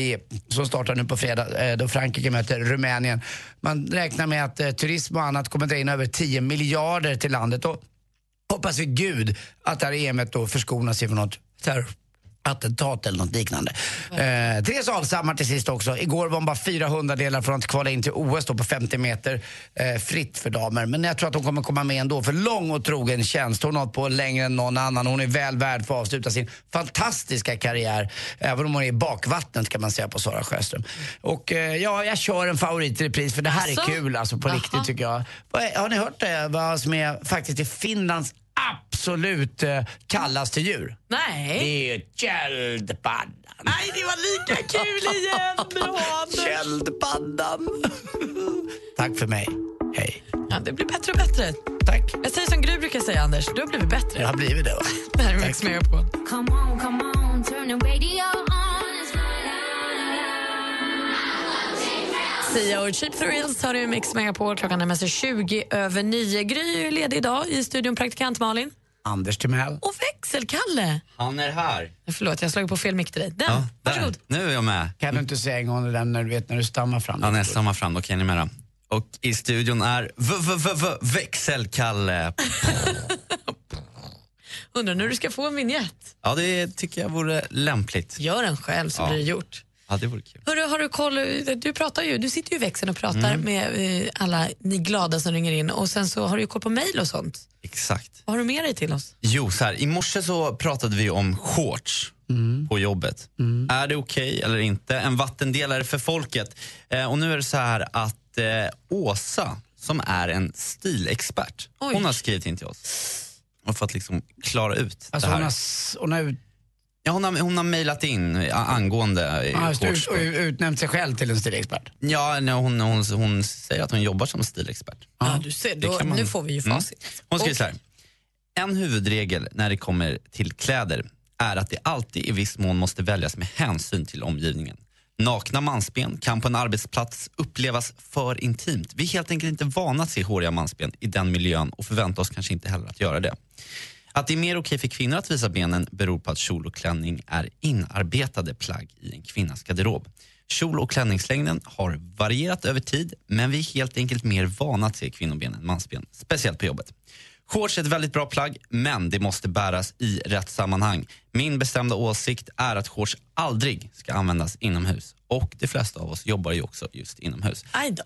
som startar nu på fredag eh, då Frankrike möter Rumänien. Man räknar med att eh, turism och annat kommer dra in över 10 miljarder till landet och hoppas vi gud att det här EMet då förskonas ifrån något terror attentat eller något liknande. Eh, Therese Alshammar till sist också. Igår var hon bara 400 delar från att kvala in till OS då på 50 meter eh, fritt för damer. Men jag tror att hon kommer komma med ändå för lång och trogen tjänst. Hon har hållit på längre än någon annan. Hon är väl värd för att avsluta sin fantastiska karriär. Även om hon är i bakvattnet kan man säga på Sara Sjöström. Och eh, ja, jag kör en favorit i repris för det här Asså? är kul alltså på Jaha. riktigt tycker jag. Har ni hört det? Vad som är faktiskt är Finlands absolut eh, kallaste djur? Nej. Det är köldpaddan. Nej, det var lika kul igen! Anders. Köldpaddan. Tack för mig. Hej. Ja, det blir bättre och bättre. Tack. Jag säger som Gry brukar säga, Anders. Du har blivit bättre. Jag har blivit det va? Det här är Mix Megapol. Come on, come on, turn the radio Sia och Cheap Thrills har du Mix Megapol. Klockan närmar sig 20 över 9. Gry är ledig idag i studion praktikant Malin. Anders Timell. Och växelkalle. Han är här. Förlåt, jag slog på fel mick till dig. Den, varsågod. Nu är jag med. Kan du inte säga en gång den när du vet när du stammar fram? Ja, när jag stammar fram, då kan ni med då. Och i studion är v v v v växelkalle. Undrar när du ska få en vignett. Ja, det tycker jag vore lämpligt. Gör den själv så Ja. blir det gjort. Ja, det vore kul. Hörru, har du koll? Du, pratar ju, du sitter ju i växeln och pratar Mm. med eh, alla ni glada som ringer in och sen så har du ju koll på mejl och sånt. Exakt. Vad har du med dig till oss? Jo, så här, i morse så pratade vi om shorts på jobbet. Är det okej eller inte? En vattendelare för folket. Eh, och nu är det så här att eh, Åsa, som är en stilexpert, Oj. hon har skrivit in till oss. Och för att liksom klara ut Alltså det här. hon har, hon har ut, Ja, hon har, hon har mejlat in angående eh, just, shorts. ut, utnämnt sig själv till en stilexpert. Ja, nej, hon, hon, hon säger att hon jobbar som stilexpert. Ja, du ser, då, man- nu får vi ju Mm. facit. Hon skriver så här. En huvudregel när det kommer till kläder är att det alltid i viss mån måste väljas med hänsyn till omgivningen. Nakna mansben kan på en arbetsplats upplevas för intimt. Vi är helt enkelt inte vana att se håriga mansben i den miljön och förväntar oss kanske inte heller att göra det. Att det är mer okej för kvinnor att visa benen beror på att kjol och klänning är inarbetade plagg i en kvinnas garderob. Kjol och klänningslängden har varierat över tid men vi är helt enkelt mer vana att se kvinnoben än mansben, speciellt på jobbet. Shorts är ett väldigt bra plagg, men det måste bäras i rätt sammanhang. Min bestämda åsikt är att shorts aldrig ska användas inomhus. Och de flesta av oss jobbar ju också just inomhus. Aj då.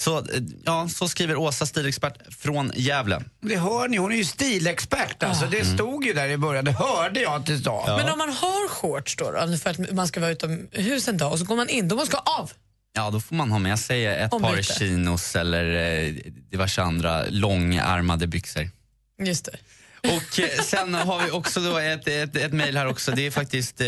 Så, eh, ja, så skriver Åsa, stilexpert från Gävle. Det hör ni, hon är ju stilexpert alltså. Det stod ju där i början, det hörde jag att det sa. Men om man har shorts då, då för att man ska vara utomhus en dag och så går man in, då måste man ska av. Ja, då får man ha med sig ett Ombyte. par chinos eller eh, diverse andra långärmade byxor. Just det. Och eh, sen har vi också då ett, ett, ett mejl här också. Det är faktiskt eh,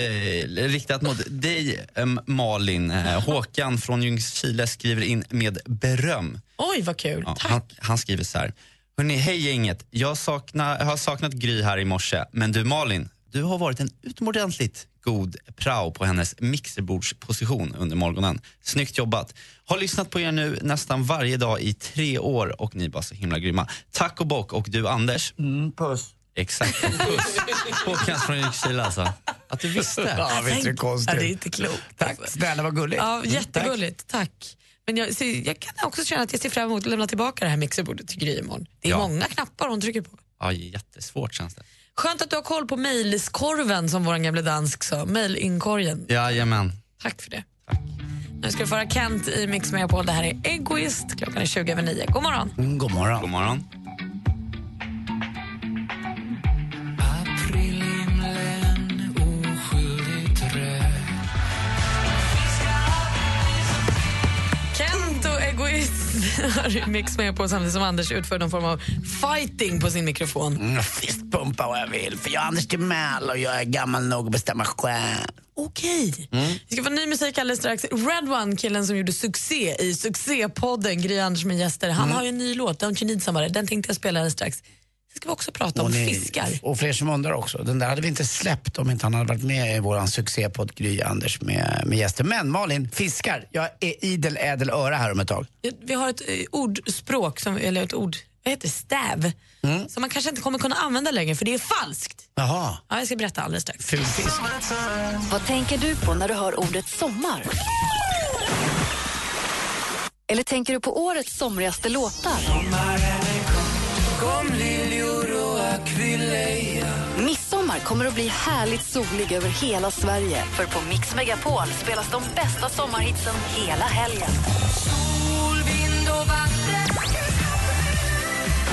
riktat mot dig Malin. Eh, Håkan från Ljungskile skriver in med beröm. Oj, vad kul. Ja, han, han skriver så här. Hörrni, hej gänget. Jag, saknar, jag har saknat Gry här i morse. Men du Malin, du har varit en utomordentligt god prao på hennes mixerbordsposition under morgonen. Snyggt jobbat. Har lyssnat på er nu nästan varje dag i tre år och ni är bara så himla grymma. Tack och bock. Och du Anders? Mm, puss. Exakt, en puss. Håkan från Ljungskile alltså. Att du visste. Ja, visst är det konstigt. Ja, det är inte klokt. Tack snälla, vad gulligt. Ja, Mm, jättegulligt. Tack. Men jag, så jag kan också känna att jag ser fram emot att lämna tillbaka det här mixerbordet till Gry imorgon. Det är Ja. många knappar hon trycker på. Ja, jättesvårt känns det. Skönt att du har koll på mejlskorven som vår gamle dansk sa. Mejlinkorgen. Jajamän. Tack för det. Nu ska du få höra Kent i Mix Megapol. Det här är Egoist. Klockan är 20 över 9. God morgon. Mm, god morgon. God morgon. Har du Mix Megapol samtidigt som Anders utför någon form av fighting på sin mikrofon. Mm, fistpumpa vad jag vill, för jag är Anders Timell och jag är gammal nog att bestämma själv. Okej. Mm. Vi ska få ny musik alldeles strax. Red One, killen som gjorde succé i succépodden Gry Anders med gäster, han Mm. har ju en ny låt, Don't you need somebody. Den tänkte jag spela alldeles strax. Vi ska vi också prata om ni- fiskar. Och för er som undrar också, den där hade vi inte släppt om inte han hade varit med i våran succépodd Gry Anders med, med gäster. Men Malin, fiskar, jag är idel ädel öra här om ett tag. Vi har ett eh, ordspråk, som, eller ett ord, vad heter det? stäv, Mm. som man kanske inte kommer kunna använda längre för det är falskt. Jaha. Ja, jag ska berätta alldeles strax. Ful fisk. Vad tänker du på när du hör ordet sommar? Eller tänker du på årets somrigaste låtar? Kom liljor och akvilleja Midsommar kommer att bli härligt solig över hela Sverige. För på Mix Megapol spelas de bästa sommarhitsen hela helgen. Sol, vind och vatten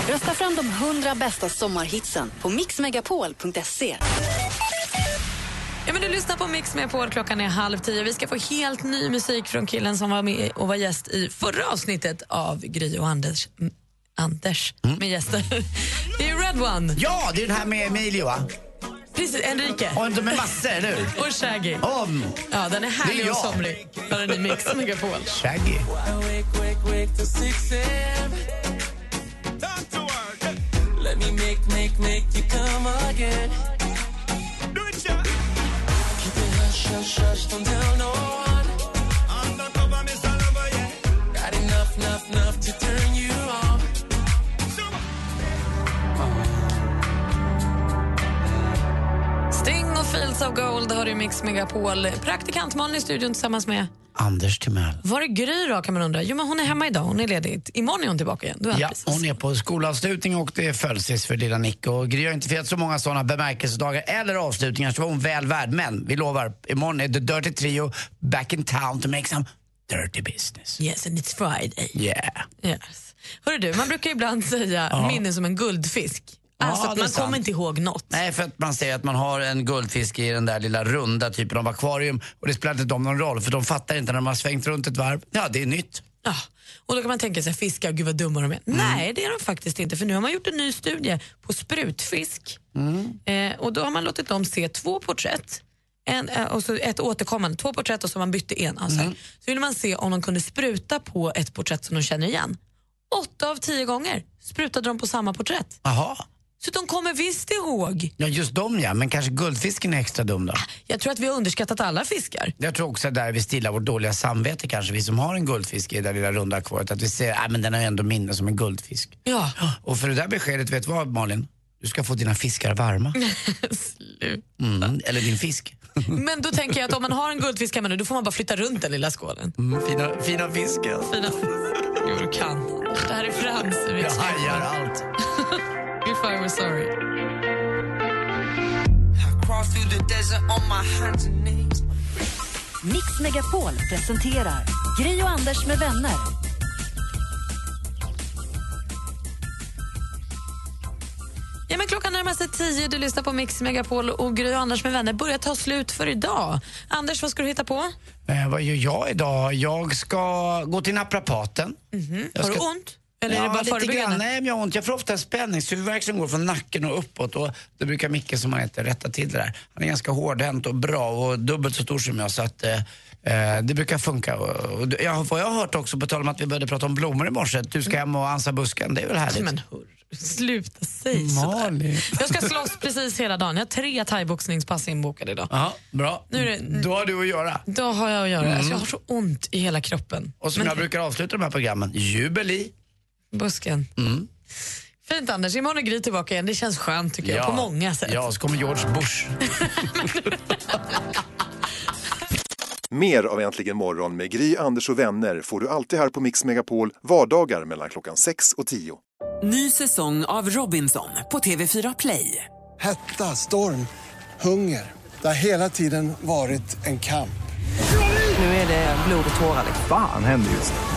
Rösta fram de 100 bästa sommarhitsen på mixmegapol.se. Ja, men du lyssnar på Mix med på Klockan är halv tio. Vi ska få helt ny musik från killen som var med och var gäst i förra avsnittet av Gry och Anders. Mm, Anders med gäster. Det är Red One. Ja, det är den här med Emilio va? Precis, Enrique. Och de är massor, eller hur? Och Shaggy. Om. Ja, den är Det är härlig och somrig. Är ni Mix Megapol. Shaggy. Wake, wake, wake till 6 a.m. Let me make, make, make you come again. Keep it hush, hush, hush, don't tell no one. Got enough, enough, enough to turn you Fields of Gold har du Mix Megapol. Praktikant Malin i studion tillsammans med Anders Timell. Var är Gry då kan man undra? Jo men hon är hemma idag, hon är ledig. Imorgon är hon tillbaka igen. Du är Ja, precis. hon är på skolavslutning och det är födelsedags för lilla Nick. Och Gry har inte firat så många sådana bemärkelsedagar eller avslutningar så var hon väl värd. Men vi lovar, imorgon är The Dirty Trio back in town to make some dirty business. Yes, and it's Friday. Yeah. Yes. Hörru du, man brukar ibland säga Ja. minne som en guldfisk. Alltså Ja, man sant. kommer inte ihåg något. Nej, för att man säger att man har en guldfisk i den där lilla runda typen av akvarium och det spelar inte dem någon roll för de fattar inte när de har svängt runt ett varv. Ja, det är nytt. Ja. Och då kan man tänka sig fiskar, gud vad dumma de är. Mm. Nej, det är de faktiskt inte. För nu har man gjort en ny studie på sprutfisk. Mm. Eh, och då har man låtit dem se två porträtt. En, eh, och så ett återkommande, två porträtt och så man bytte en. Alltså. Mm. Så ville man se om de kunde spruta på ett porträtt som de känner igen. Åtta av tio gånger sprutade de på samma porträtt. Jaha. Så de kommer visst ihåg. Ja, just dem ja. Men kanske guldfisken är extra dum då? Jag tror att vi har underskattat alla fiskar. Jag tror också att där vi stillar vårt dåliga samvete kanske, vi som har en guldfisk i det där lilla runda akvariet, att vi säger att men den har ju ändå minne som en guldfisk. Ja. Och för det där beskedet, vet du vad Malin? Du ska få dina fiskar varma. Mm, eller din fisk. Men då tänker jag att om man har en guldfisk hemma nu, då får man bara flytta runt den lilla skålen. Mm, fina, fina fisken. Fina. Jo, du kan. Det här är Frans. Jag hajar allt. If I were sorry. Mix Megapol presenterar Gry och Anders med vänner. Ja, men klockan närmar sig tio, du lyssnar på Mix Megapol och Gry och Anders med vänner börjar ta slut för idag. Anders, vad ska du hitta på? Eh, vad gör jag idag? Jag ska gå till naprapaten. Jag Mhm. Har du ska- ont? Eller är det ja, bara lite förebyggande? grann. Nej, men jag har ont. Jag får ofta en spänningshuvudvärk som går från nacken och uppåt. Och det brukar Micke, som han heter, rätta till det där. Han är ganska hårdhänt och bra och dubbelt så stor som jag. Så att, eh, eh, det brukar funka. Och, och, jag, har- vad jag har hört också, på tal om att vi började prata om blommor i morse. Du ska hem och ansa busken. Det är väl härligt? Men sluta säg sådär. Jag ska slåss precis hela dagen. Jag har tre thaiboxningspass inbokade idag. Ja, bra. Nu är det- Då har du att göra. Då har jag att göra. Mm. Alltså, jag har så ont i hela kroppen. Och som Men- jag brukar avsluta de här programmen, jubel i. Busken. Mm. Fint Anders, imorgon är Gry tillbaka igen. Det känns skönt tycker jag, på många sätt. Ja, så kommer George Bush. Mer av Äntligen morgon med Gry, Anders och vänner får du alltid här på Mix Megapol vardagar mellan klockan 6 och 10. Ny säsong av Robinson på TV4 Play. Hetta, storm, hunger. Det har hela tiden varit en kamp. Nu är det blod och tårar. Fan händer just nu.